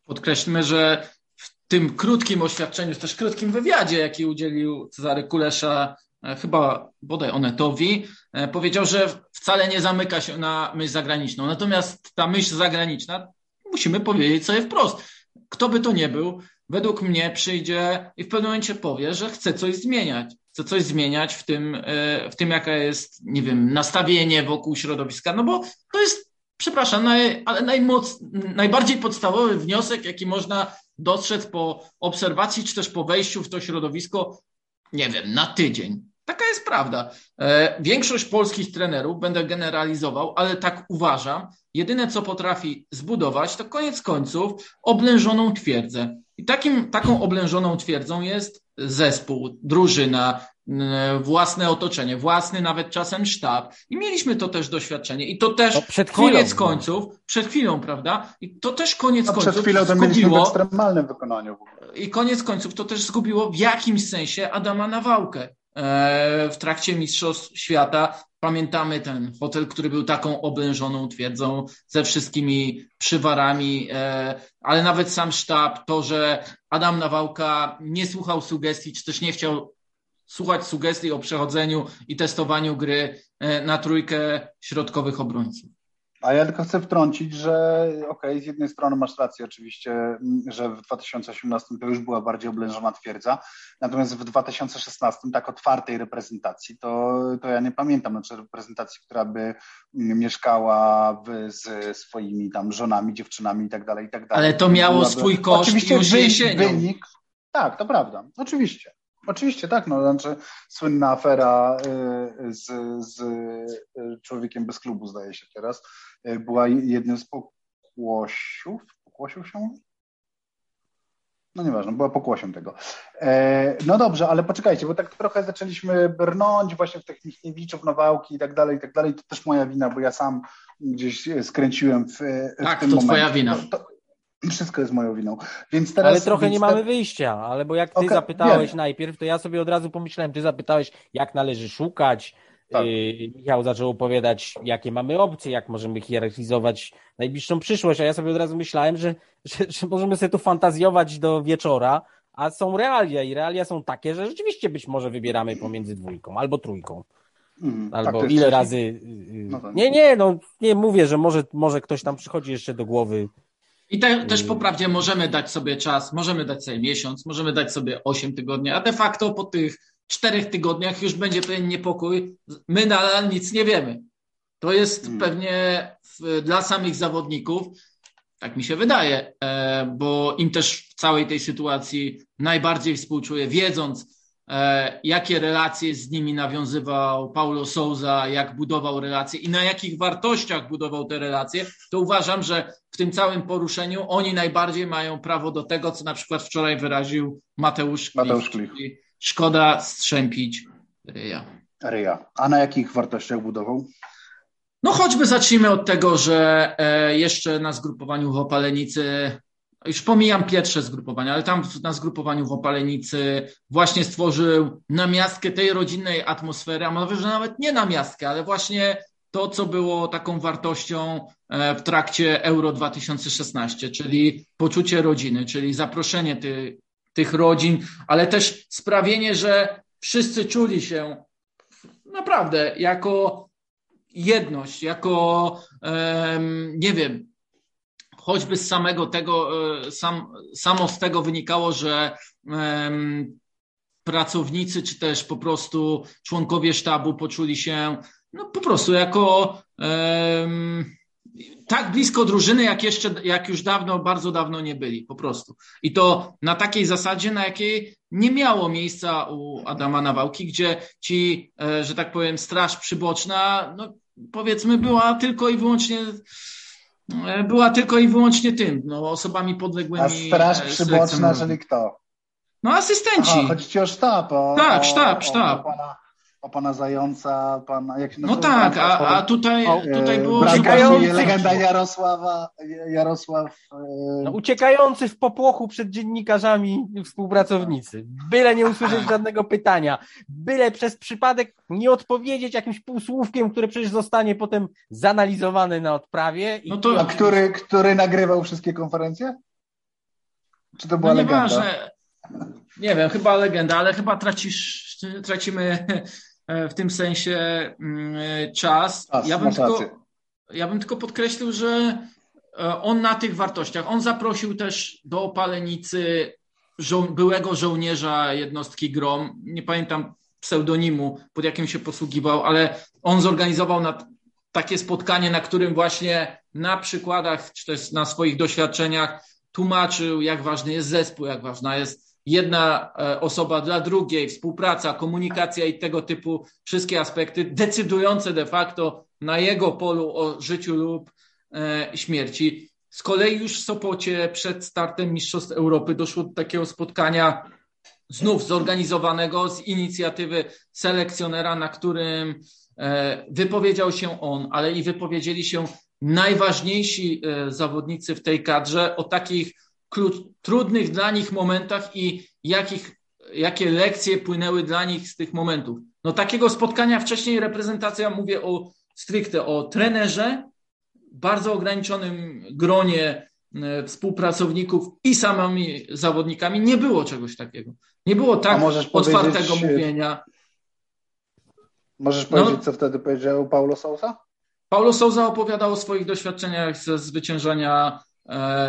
Podkreślmy, że w tym krótkim oświadczeniu, też krótkim wywiadzie, jaki udzielił Cezary Kulesza, chyba bodaj Onetowi, e, powiedział, że wcale nie zamyka się na myśl zagraniczną. Natomiast ta myśl zagraniczna, musimy powiedzieć sobie wprost, kto by to nie był, według mnie przyjdzie i w pewnym momencie powie, że chce coś zmieniać. Chce coś zmieniać w tym, e, w tym jaka jest, nie wiem, nastawienie wokół środowiska, no bo to jest, przepraszam, naj, ale najmoc, najbardziej podstawowy wniosek, jaki można dostrzec po obserwacji, czy też po wejściu w to środowisko, nie wiem, na tydzień. Taka jest prawda. E, większość polskich trenerów, będę generalizował, ale tak uważam, jedyne co potrafi zbudować, to koniec końców oblężoną twierdzę. I takim, taką oblężoną twierdzą jest zespół, drużyna, własne otoczenie, własny nawet czasem sztab. I mieliśmy to też doświadczenie. I to też no przed chwilą, koniec no. końców, przed chwilą, prawda? I to też koniec no końców. Przed chwilą to mieliśmy w ekstremalnym wykonaniu. I koniec końców to też zgubiło w jakimś sensie Adama Nawałkę. E, w trakcie Mistrzostw Świata. Pamiętamy ten hotel, który był taką oblężoną twierdzą ze wszystkimi przywarami, e, ale nawet sam sztab, to, że Adam Nawałka nie słuchał sugestii, czy też nie chciał słuchać sugestii o przechodzeniu i testowaniu gry e, na trójkę środkowych obrońców. A ja tylko chcę wtrącić, że okej, okay, z jednej strony masz rację oczywiście, że w 2018 to już była bardziej oblężona twierdza, natomiast w 2016 tak otwartej reprezentacji, to, to ja nie pamiętam, znaczy reprezentacji, która by mieszkała w, z swoimi tam żonami, dziewczynami i tak dalej, i tak. Ale to miało Byłaby... swój koszt oczywiście już wynik, wynik, tak, to prawda, oczywiście. Oczywiście tak, no znaczy słynna afera y, z, z y, człowiekiem bez klubu, zdaje się teraz, była jednym z pokłosiów, pokłosił się? No nieważne, była pokłosiem tego. E, no dobrze, ale poczekajcie, bo tak trochę zaczęliśmy brnąć właśnie w tych Michniewiczów, Nowałki i tak dalej, i tak dalej. To też moja wina, bo ja sam gdzieś skręciłem w, w tak, tym to momencie. twoja wina. To, to, wszystko jest moją winą. Więc teraz, ale trochę więc nie mamy wyjścia, ale bo jak ty okay, zapytałeś wiem. najpierw, to ja sobie od razu pomyślałem, ty zapytałeś, jak należy szukać. Tak. Yy, Michał zaczął opowiadać, jakie mamy opcje, jak możemy hierarchizować najbliższą przyszłość, a ja sobie od razu myślałem, że, że, że możemy sobie tu fantazjować do wieczora, a są realia i realia są takie, że rzeczywiście być może wybieramy pomiędzy dwójką albo trójką. Mm, albo tak, ile razy. Yy, no tak. Nie, nie, no nie mówię, że może, może ktoś tam przychodzi jeszcze do głowy i te, też po prawdzie możemy dać sobie czas, możemy dać sobie miesiąc, możemy dać sobie 8 tygodni, a de facto po tych czterech tygodniach już będzie pewien niepokój. My nadal nic nie wiemy. To jest hmm. pewnie w, dla samych zawodników, tak mi się wydaje, e, bo im też w całej tej sytuacji najbardziej współczuję, wiedząc, E, jakie relacje z nimi nawiązywał Paulo Souza, jak budował relacje i na jakich wartościach budował te relacje, to uważam, że w tym całym poruszeniu oni najbardziej mają prawo do tego, co na przykład wczoraj wyraził Mateusz Klich. Mateusz Klich. Szkoda strzępić ryja. Ryja. A na jakich wartościach budował? No choćby zacznijmy od tego, że e, jeszcze na zgrupowaniu w Opalenicy już pomijam pierwsze zgrupowania, ale tam na zgrupowaniu w Opalenicy właśnie stworzył namiastkę tej rodzinnej atmosfery, a może nawet nie namiastkę, ale właśnie to, co było taką wartością e, w trakcie Euro 2016, czyli poczucie rodziny, czyli zaproszenie ty, tych rodzin, ale też sprawienie, że wszyscy czuli się naprawdę jako jedność, jako, nie wiem, choćby z samego tego, e, sam, samo z tego wynikało, że pracownicy, czy też po prostu członkowie sztabu poczuli się no, po prostu jako tak blisko drużyny, jak jeszcze, jak już dawno, bardzo dawno nie byli, po prostu. I to na takiej zasadzie, na jakiej nie miało miejsca u Adama Nawałki, gdzie ci, e, że tak powiem, straż przyboczna, no powiedzmy, była tylko i wyłącznie e, była tylko i wyłącznie tym, no, osobami podległymi. A straż przyboczna, czyli kto? No asystenci. Aha, chodzi ci o sztab. O, tak, o, sztab, sztab. O, pana, o pana Zająca, pana, jak się No tak, a, a tutaj, tutaj było... Uciekający... Legenda Jarosława, Jarosław... E... No, uciekający w popłochu przed dziennikarzami współpracownicy. Byle nie usłyszeć żadnego pytania. Byle przez przypadek nie odpowiedzieć jakimś półsłówkiem, które przecież zostanie potem zanalizowane na odprawie. I... No to... A który, który nagrywał wszystkie konferencje? Czy to była no legenda? Nieważne. Nie wiem, chyba legenda, ale chyba tracisz, tracimy w tym sensie mm, czas. ja, bym tylko, ja bym tylko podkreślił, że e, on na tych wartościach, on zaprosił też do Opalenicy żo byłego żołnierza jednostki GROM, nie pamiętam pseudonimu, pod jakim się posługiwał, ale on zorganizował na takie spotkanie, na którym właśnie na przykładach, czy też na swoich doświadczeniach tłumaczył, jak ważny jest zespół, jak ważna jest jedna e, osoba dla drugiej, współpraca, komunikacja i tego typu wszystkie aspekty decydujące de facto na jego polu o życiu lub e, śmierci. Z kolei już w Sopocie przed startem Mistrzostw Europy doszło do takiego spotkania znów zorganizowanego z inicjatywy selekcjonera, na którym e, wypowiedział się on, ale i wypowiedzieli się najważniejsi zawodnicy w tej kadrze o takich trudnych dla nich momentach i jakich, jakie lekcje płynęły dla nich z tych momentów. No takiego spotkania wcześniej reprezentacja, mówię o stricte o trenerze, bardzo ograniczonym gronie e, współpracowników i samymi zawodnikami nie było czegoś takiego. Nie było tak otwartego mówienia. Możesz powiedzieć, no, co wtedy powiedział Paulo Sousa? Paulo Sousa opowiadał o swoich doświadczeniach ze zwyciężania E,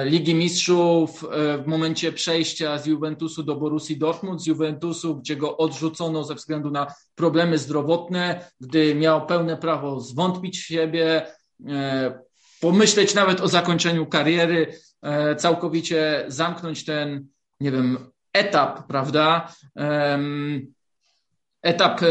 Ligi Mistrzów e, w momencie przejścia z Juventusu do Borussii Dortmund, z Juventusu, gdzie go odrzucono ze względu na problemy zdrowotne, gdy miał pełne prawo zwątpić w siebie, e, pomyśleć nawet o zakończeniu kariery, całkowicie zamknąć ten, nie wiem, etap, prawda? Etap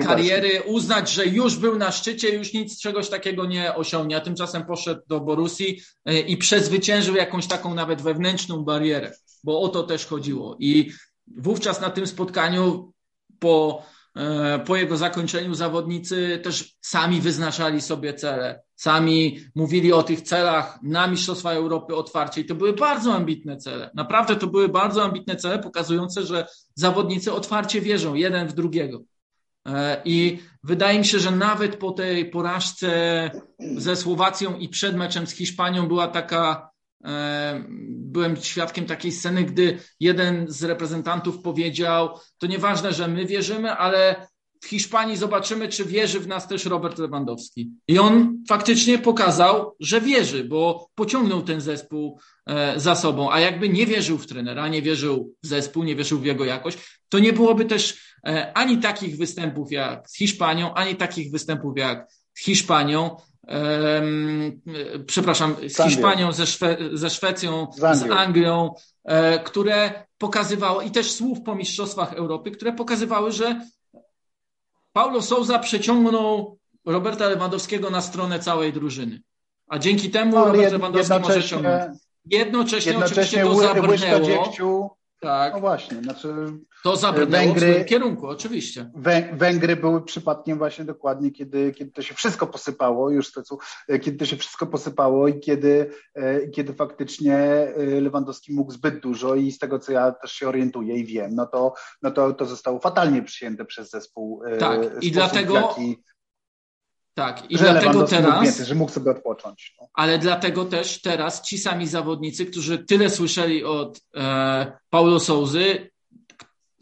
kariery, uznać, że już był na szczycie, już nic czegoś takiego nie osiągnie, a tymczasem poszedł do Borussii e, i przezwyciężył jakąś taką nawet wewnętrzną barierę, bo o to też chodziło. I wówczas na tym spotkaniu po, e, po jego zakończeniu zawodnicy też sami wyznaczali sobie cele, sami mówili o tych celach na Mistrzostwa Europy otwarcie i to były bardzo ambitne cele. Naprawdę to były bardzo ambitne cele, pokazujące, że zawodnicy otwarcie wierzą jeden w drugiego. E, I wydaje mi się, że nawet po tej porażce ze Słowacją i przed meczem z Hiszpanią była taka, e, byłem świadkiem takiej sceny, gdy jeden z reprezentantów powiedział, to nieważne, że my wierzymy, ale w Hiszpanii zobaczymy, czy wierzy w nas też Robert Lewandowski. I on faktycznie pokazał, że wierzy, bo pociągnął ten zespół e, za sobą. A jakby nie wierzył w trenera, nie wierzył w zespół, nie wierzył w jego jakość, to nie byłoby też ani takich występów jak z Hiszpanią, ani takich występów jak z Hiszpanią. Przepraszam, z, z Hiszpanią, ze, Szwe ze Szwecją, z Anglią, z Anglią e, które pokazywało, i też słów po Mistrzostwach Europy, które pokazywały, że Paulo Souza przeciągnął Roberta Lewandowskiego na stronę całej drużyny. A dzięki temu no, Robert Lewandowski może ciągnąć. Jednocześnie, jednocześnie oczywiście to zabrnęło. Tak. No właśnie, znaczy to zabrnęło Węgry, w kierunku, oczywiście. Węgry były przypadkiem właśnie dokładnie, kiedy, kiedy to się wszystko posypało, już Stecu, kiedy to się wszystko posypało i kiedy, e, kiedy faktycznie e, Lewandowski mógł zbyt dużo i z tego, co ja też się orientuję i wiem, no to, no to, to zostało fatalnie przyjęte przez zespół. E, tak, i dlatego... Jaki, tak, i dlatego teraz. Więcej, że mógł sobie odpocząć. No. Ale dlatego też teraz ci sami zawodnicy, którzy tyle słyszeli od e, Paulo Souzy,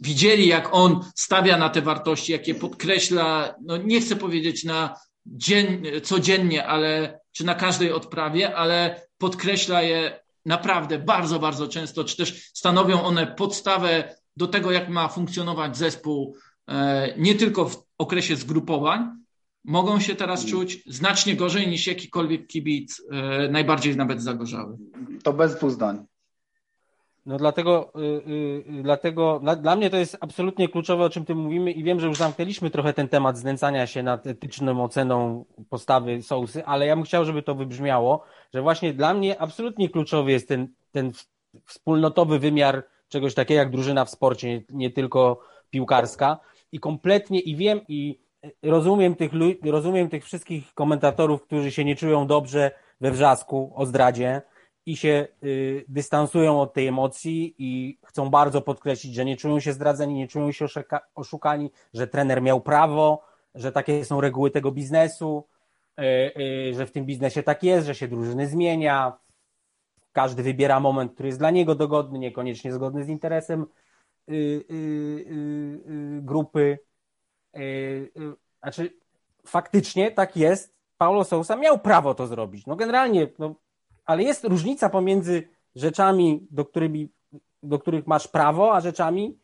widzieli, jak on stawia na te wartości, jakie podkreśla, no nie chcę powiedzieć na dzień, codziennie, ale czy na każdej odprawie, ale podkreśla je naprawdę bardzo, bardzo często, czy też stanowią one podstawę do tego, jak ma funkcjonować zespół, e, nie tylko w okresie zgrupowań, mogą się teraz mm. czuć znacznie gorzej niż jakikolwiek kibic, e, najbardziej nawet zagorzały. To bez dwóch zdań. No dlatego, yy, dlatego dla, dla mnie to jest absolutnie kluczowe, o czym ty mówimy i wiem, że już zamknęliśmy trochę ten temat znęcania się nad etyczną oceną postawy Sousy, ale ja bym chciał, żeby to wybrzmiało, że właśnie dla mnie absolutnie kluczowy jest ten, ten wspólnotowy wymiar czegoś takiego jak drużyna w sporcie, nie, nie tylko piłkarska i kompletnie i wiem i rozumiem tych, rozumiem tych wszystkich komentatorów, którzy się nie czują dobrze we wrzasku o zdradzie, i się y, dystansują od tej emocji i chcą bardzo podkreślić, że nie czują się zdradzeni, nie czują się oszukani, że trener miał prawo, że takie są reguły tego biznesu, y, y, że w tym biznesie tak jest, że się drużyny zmienia, każdy wybiera moment, który jest dla niego dogodny, niekoniecznie zgodny z interesem y, y, y, grupy. Znaczy, faktycznie tak jest. Paulo Sousa miał prawo to zrobić. No generalnie no, ale jest różnica pomiędzy rzeczami, do, którymi, do których masz prawo, a rzeczami.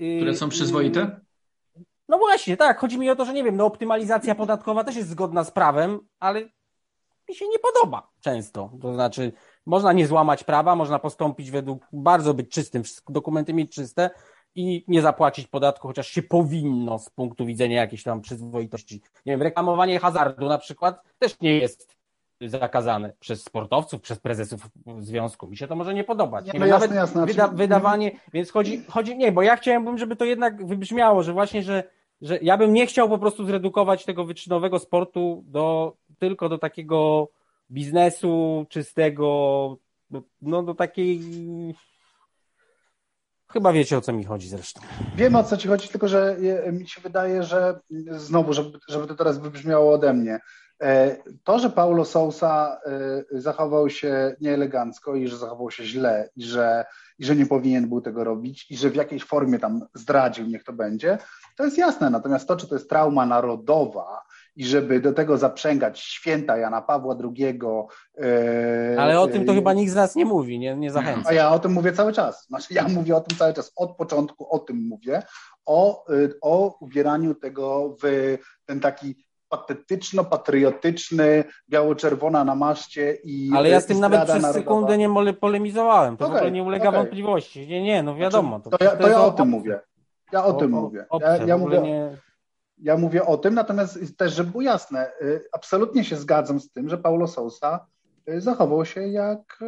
Y, Które są przyzwoite? Y, no właśnie, tak. Chodzi mi o to, że nie wiem, no optymalizacja podatkowa też jest zgodna z prawem, ale mi się nie podoba często. To znaczy, można nie złamać prawa, można postąpić według, bardzo być czystym, dokumenty mieć czyste i nie zapłacić podatku, chociaż się powinno z punktu widzenia jakiejś tam przyzwoitości. Nie wiem, reklamowanie hazardu na przykład też nie jest zakazane przez sportowców, przez prezesów związku. Mi się to może nie podobać. Nie, no jasne, nawet jasne, wyda, wydawanie, więc chodzi, chodzi, nie, bo ja chciałem, żeby to jednak wybrzmiało, że właśnie, że, że ja bym nie chciał po prostu zredukować tego wyczynowego sportu do, tylko do takiego biznesu czystego, no do takiej Chyba wiecie, o co mi chodzi zresztą. Wiem, o co ci chodzi, tylko że mi się wydaje, że znowu, żeby, żeby to teraz wybrzmiało ode mnie, E, to, że Paulo Sousa e, zachował się nieelegancko i że zachował się źle i że, i że nie powinien był tego robić i że w jakiejś formie tam zdradził, niech to będzie, to jest jasne. Natomiast to, czy to jest trauma narodowa i żeby do tego zaprzęgać święta Jana Pawła II. E, Ale o tym to chyba nikt z nas nie mówi, nie, nie zachęca. A ja o tym mówię cały czas. Znaczy, ja mówię o tym cały czas. Od początku o tym mówię. O, o ubieraniu tego w ten taki patetyczno-patriotyczny, biało-czerwona na maszcie i. Ale ja z tym nawet przez narodowa. sekundę nie polemizowałem. To okay, nie ulega okay. wątpliwości. Nie, nie, no wiadomo. To, to ja, to ja o tym mówię. Ja o, o tym mówię. ja, ja mówię. Nie... Ja mówię o tym, natomiast też, żeby było jasne, y, absolutnie się zgadzam z tym, że Paulo Sousa y, zachował się jak, y,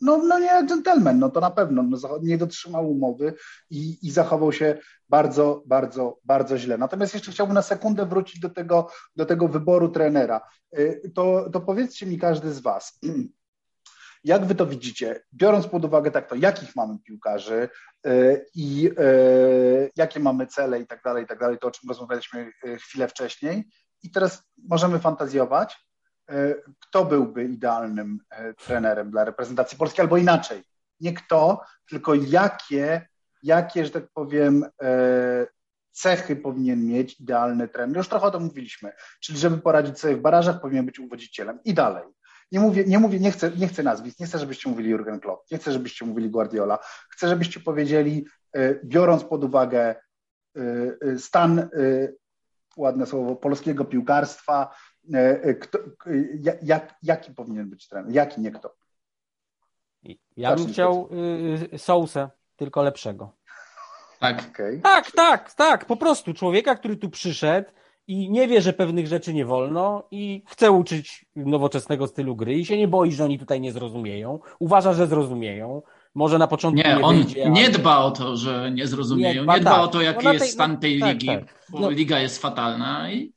no, no nie dżentelmen, no to na pewno, no, nie dotrzymał umowy i, i zachował się bardzo, bardzo, bardzo źle. Natomiast jeszcze chciałbym na sekundę wrócić do tego, do tego wyboru trenera. To, to powiedzcie mi każdy z Was, [clears throat] jak wy to widzicie, biorąc pod uwagę tak to, jakich mamy piłkarzy y, i y, jakie mamy cele i tak dalej, i tak dalej, to o czym rozmawialiśmy chwilę wcześniej. I teraz możemy fantazjować, kto byłby idealnym trenerem dla reprezentacji Polski, albo inaczej. Nie kto, tylko jakie jakie, że tak powiem, e, cechy powinien mieć idealny trener. Już trochę o tym mówiliśmy. Czyli żeby poradzić sobie w barażach, powinien być uwodzicielem i dalej. Nie mówię, nie mówię, nie chcę, nie chcę nazwisk, nie chcę, żebyście mówili Jurgen Klopp, nie chcę, żebyście mówili Guardiola. Chcę, żebyście powiedzieli, e, biorąc pod uwagę e, stan, ładne słowo, polskiego piłkarstwa, kto, jak, jaki powinien być trener, jaki, nie kto. Ja bym chciał y, Sousę tylko lepszego. Tak. Okay. Tak, tak, tak. Po prostu człowieka, który tu przyszedł i nie wie, że pewnych rzeczy nie wolno i chce uczyć nowoczesnego stylu gry i się nie boi, że oni tutaj nie zrozumieją. Uważa, że zrozumieją. Może na początku nie, nie on wyjdzie, nie ale... dba o to, że nie zrozumieją. Nie dba, nie dba tak. o to, jaki no jest tej, stan tej no, ligi, tak, tak. bo no. liga jest fatalna i,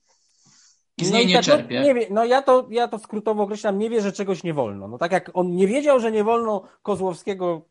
i z no niej nie tak, no, czerpie. Nie wie, no ja to, ja to skrótowo określam, nie wie, że czegoś nie wolno. No tak jak on nie wiedział, że nie wolno Kozłowskiego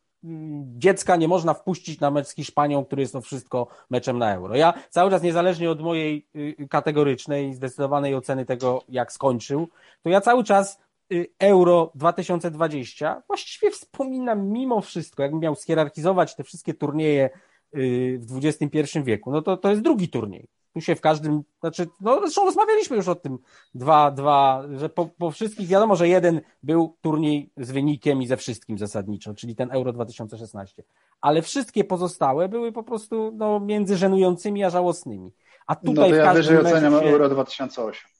dziecka nie można wpuścić na mecz z Hiszpanią, który jest to wszystko meczem na euro. Ja cały czas, niezależnie od mojej y, kategorycznej, zdecydowanej oceny tego, jak skończył, to ja cały czas y, Euro 2020 właściwie wspominam mimo wszystko, jakbym miał schierarchizować te wszystkie turnieje y, w XXI wieku, no to to jest drugi turniej. Tu się w każdym, znaczy, no zresztą rozmawialiśmy już o tym dwa, dwa, że po, po wszystkich wiadomo, że jeden był turniej z wynikiem i ze wszystkim zasadniczo, czyli ten Euro 2016. Ale wszystkie pozostałe były po prostu no, między żenującymi a żałosnymi. A tutaj no to ja wyżej oceniam Euro 2008.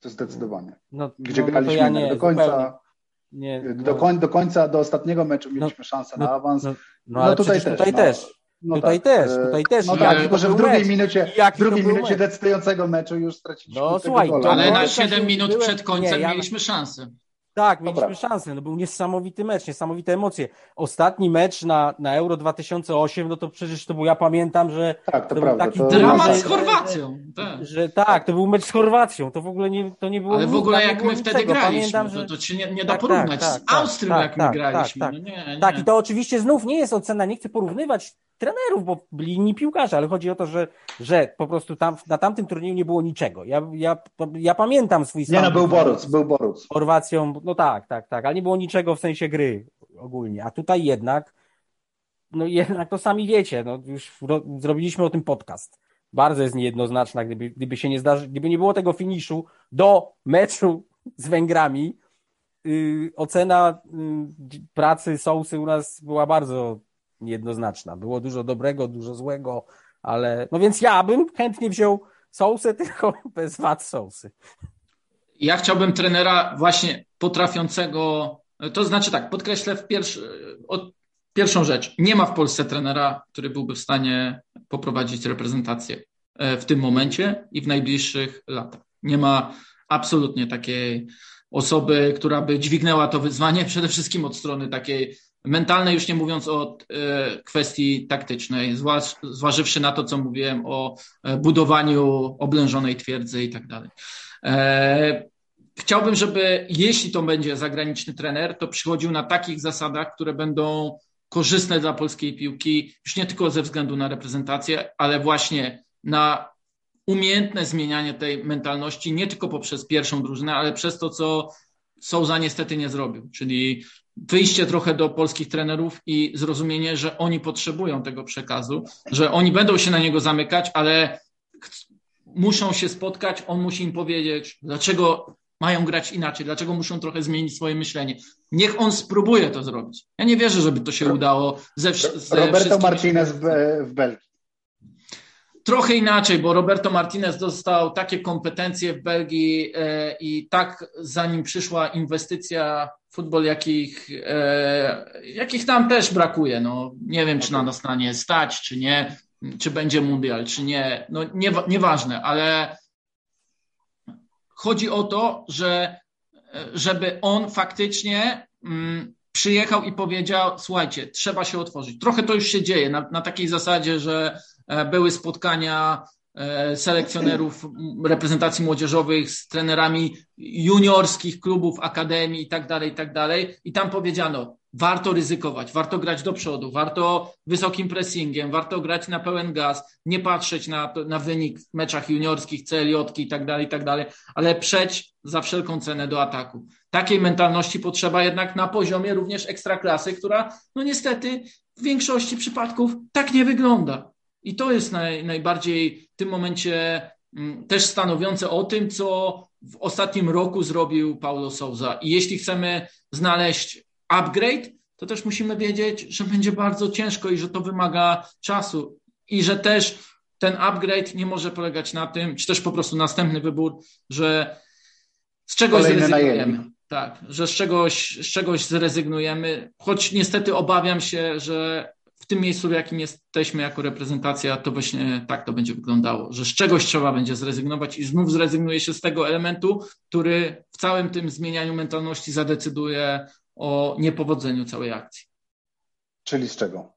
To zdecydowanie. No, Gdzie no, no graliśmy ja nie, do końca. Nie, do, koń, do końca, do ostatniego meczu mieliśmy no, szansę na awans. No, no, ale tutaj też. Tutaj też. No tutaj tak. też, tutaj też. No tak, tylko że w drugiej mecz. minucie, w drugiej minucie mecz. decydującego meczu już straciliśmy No słuchaj, to ale na 7 minut przed końcem nie, ja... mieliśmy szansę. Tak, mieliśmy szansę. No był niesamowity mecz, niesamowite emocje. Ostatni mecz na, na Euro 2008, no to przecież to był, ja pamiętam, że tak, to, to prawda, był taki to... dramat z Chorwacją. Że, tak. Że, tak, to był mecz z Chorwacją. To w ogóle nie, to nie było Ale w ogóle jak my wtedy niczego. graliśmy, pamiętam, że... to, to się nie, nie da tak, porównać tak, z Austrią, tak, jak my tak, graliśmy. Tak, no nie, nie. tak, i to oczywiście znów nie jest ocena, nie chcę porównywać trenerów, bo byli inni piłkarze, ale chodzi o to, że, że po prostu tam, na tamtym turnieju nie było niczego. Ja, ja, ja pamiętam swój stan. Nie no, był Boruc, był Boruc. Z Chorwacją, no tak, tak, tak, ale nie było niczego w sensie gry ogólnie. A tutaj jednak, no jednak to sami wiecie, no już zrobiliśmy o tym podcast. Bardzo jest niejednoznaczna, gdyby, gdyby się nie zdarzy, gdyby nie było tego finiszu do meczu z Węgrami, yy, ocena yy, pracy Sousy u nas była bardzo niejednoznaczna. Było dużo dobrego, dużo złego, ale no więc ja bym chętnie wziął sousę, [laughs] tylko bez wad sousy. Ja chciałbym trenera właśnie potrafiącego, to znaczy tak, podkreślę w pierwszy, od, pierwszą rzecz. Nie ma w Polsce trenera, który byłby w stanie poprowadzić reprezentację e, w tym momencie i w najbliższych latach. Nie ma absolutnie takiej osoby, która by dźwignęła to wyzwanie, [laughs] przede wszystkim od strony takiej mentalnej, już nie mówiąc o e, kwestii taktycznej, zważywszy na to, co mówiłem o e, budowaniu oblężonej twierdzy i tak dalej. E, chciałbym, żeby jeśli to będzie zagraniczny trener, to przychodził na takich zasadach, które będą korzystne dla polskiej piłki, już nie tylko ze względu na reprezentację, ale właśnie na umiejętne zmienianie tej mentalności, nie tylko poprzez pierwszą drużynę, ale przez to, co Souza niestety nie zrobił, czyli wyjście trochę do polskich trenerów i zrozumienie, że oni potrzebują tego przekazu, że oni będą się na niego zamykać, ale muszą się spotkać, on musi im powiedzieć, dlaczego mają grać inaczej, dlaczego muszą trochę zmienić swoje myślenie. Niech on spróbuje to zrobić. Ja nie wierzę, żeby to się udało ze, ze Roberto Martinez w, w Belgii. Trochę inaczej, bo Roberto Martinez dostał takie kompetencje w Belgii e, i tak zanim przyszła inwestycja w futbol, jakich, e, jakich nam też brakuje. No, nie wiem, czy na nas na nie stać, czy nie, czy będzie mundial, czy nie. No, nie, nieważne, ale chodzi o to, że żeby on faktycznie mm, przyjechał i powiedział: Słuchajcie, trzeba się otworzyć. Trochę to już się dzieje na, na takiej zasadzie, że E, były spotkania e, selekcjonerów reprezentacji młodzieżowych z trenerami juniorskich klubów, akademii i tak dalej, i tak dalej. I tam powiedziano, warto ryzykować, warto grać do przodu, warto wysokim pressingiem, warto grać na pełen gaz, nie patrzeć na, na wynik w meczach juniorskich, CLJ i tak dalej, i tak dalej, ale przeć za wszelką cenę do ataku. Takiej mentalności potrzeba jednak na poziomie również ekstraklasy, która no niestety w większości przypadków tak nie wygląda. I to jest naj, najbardziej w tym momencie mm, też stanowiące o tym, co w ostatnim roku zrobił Paulo Souza. I jeśli chcemy znaleźć upgrade, to też musimy wiedzieć, że będzie bardzo ciężko i że to wymaga czasu. I że też ten upgrade nie może polegać na tym, czy też po prostu następny wybór, że z czegoś Kolejny zrezygnujemy. Tak, że z czegoś, z czegoś zrezygnujemy, choć niestety obawiam się, że w tym miejscu, w jakim jesteśmy jako reprezentacja, to właśnie tak to będzie wyglądało, że z czegoś trzeba będzie zrezygnować i znów zrezygnuje się z tego elementu, który w całym tym zmienianiu mentalności zadecyduje o niepowodzeniu całej akcji. Czyli z czego?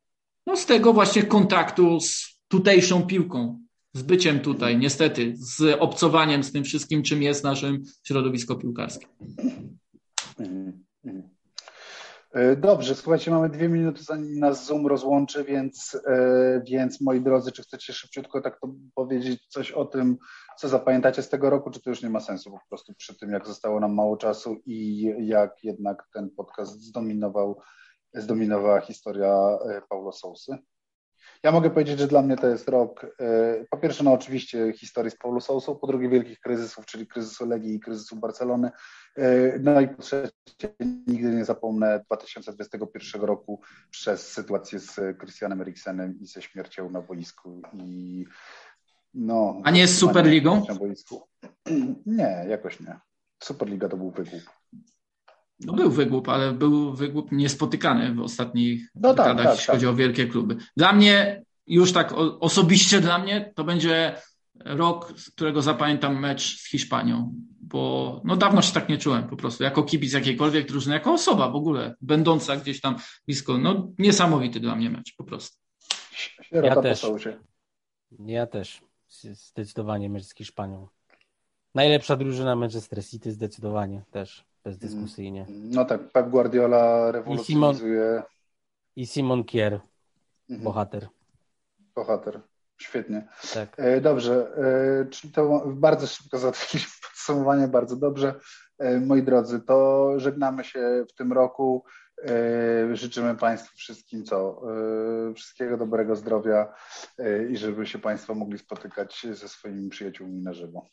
No z tego właśnie kontaktu z tutejszą piłką, z byciem tutaj, niestety, z obcowaniem z tym wszystkim, czym jest naszym środowisko piłkarskie. Mm, mm. E, dobrze, słuchajcie, mamy dwie minuty, zanim nas Zoom rozłączy, więc, e, więc moi drodzy, czy chcecie szybciutko tak powiedzieć coś o tym, co zapamiętacie z tego roku, czy to już nie ma sensu po prostu przy tym, jak zostało nam mało czasu i jak jednak ten podcast zdominował, zdominowała historia e, Paulo Sousy? Ja mogę powiedzieć, że dla mnie to jest rok, e, po pierwsze, no oczywiście historii z Paulo Sousą, po drugie wielkich kryzysów, czyli kryzysu Legii i kryzysu Barcelony, e, no i po trzecie, nigdy nie zapomnę 2021 roku przez sytuację z Christianem Eriksenem i ze śmiercią na boisku i no... A nie z Superligą? Na boisku. [clears throat] Nie, jakoś nie. Superliga to był wygłup. No był wygłup, ale był wygłup niespotykany w ostatnich no tak, dekadach, tak, jeśli tak. chodzi o wielkie kluby. Dla mnie, już tak osobiście dla mnie, to będzie rok, z którego zapamiętam mecz z Hiszpanią, bo no dawno się tak nie czułem po prostu, jako kibic jakiejkolwiek drużyny, jako osoba w ogóle, będąca gdzieś tam blisko, no niesamowity dla mnie mecz po prostu. Ja też. Ja też. Zdecydowanie mecz z Hiszpanią. Najlepsza drużyna Manchester City zdecydowanie też, bezdyskusyjnie. No tak, Pep Guardiola rewolucjonizuje. I Simon, i Simon Kier, mhm. bohater. Bohater. Świetnie. Tak. E, dobrze, e, czyli to bardzo szybko załatwiliśmy [laughs] podsumowanie, bardzo dobrze. E, moi drodzy, to żegnamy się w tym roku. Życzymy Państwu wszystkim co? Wszystkiego dobrego zdrowia i żeby się Państwo mogli spotykać ze swoimi przyjaciółmi na żywo.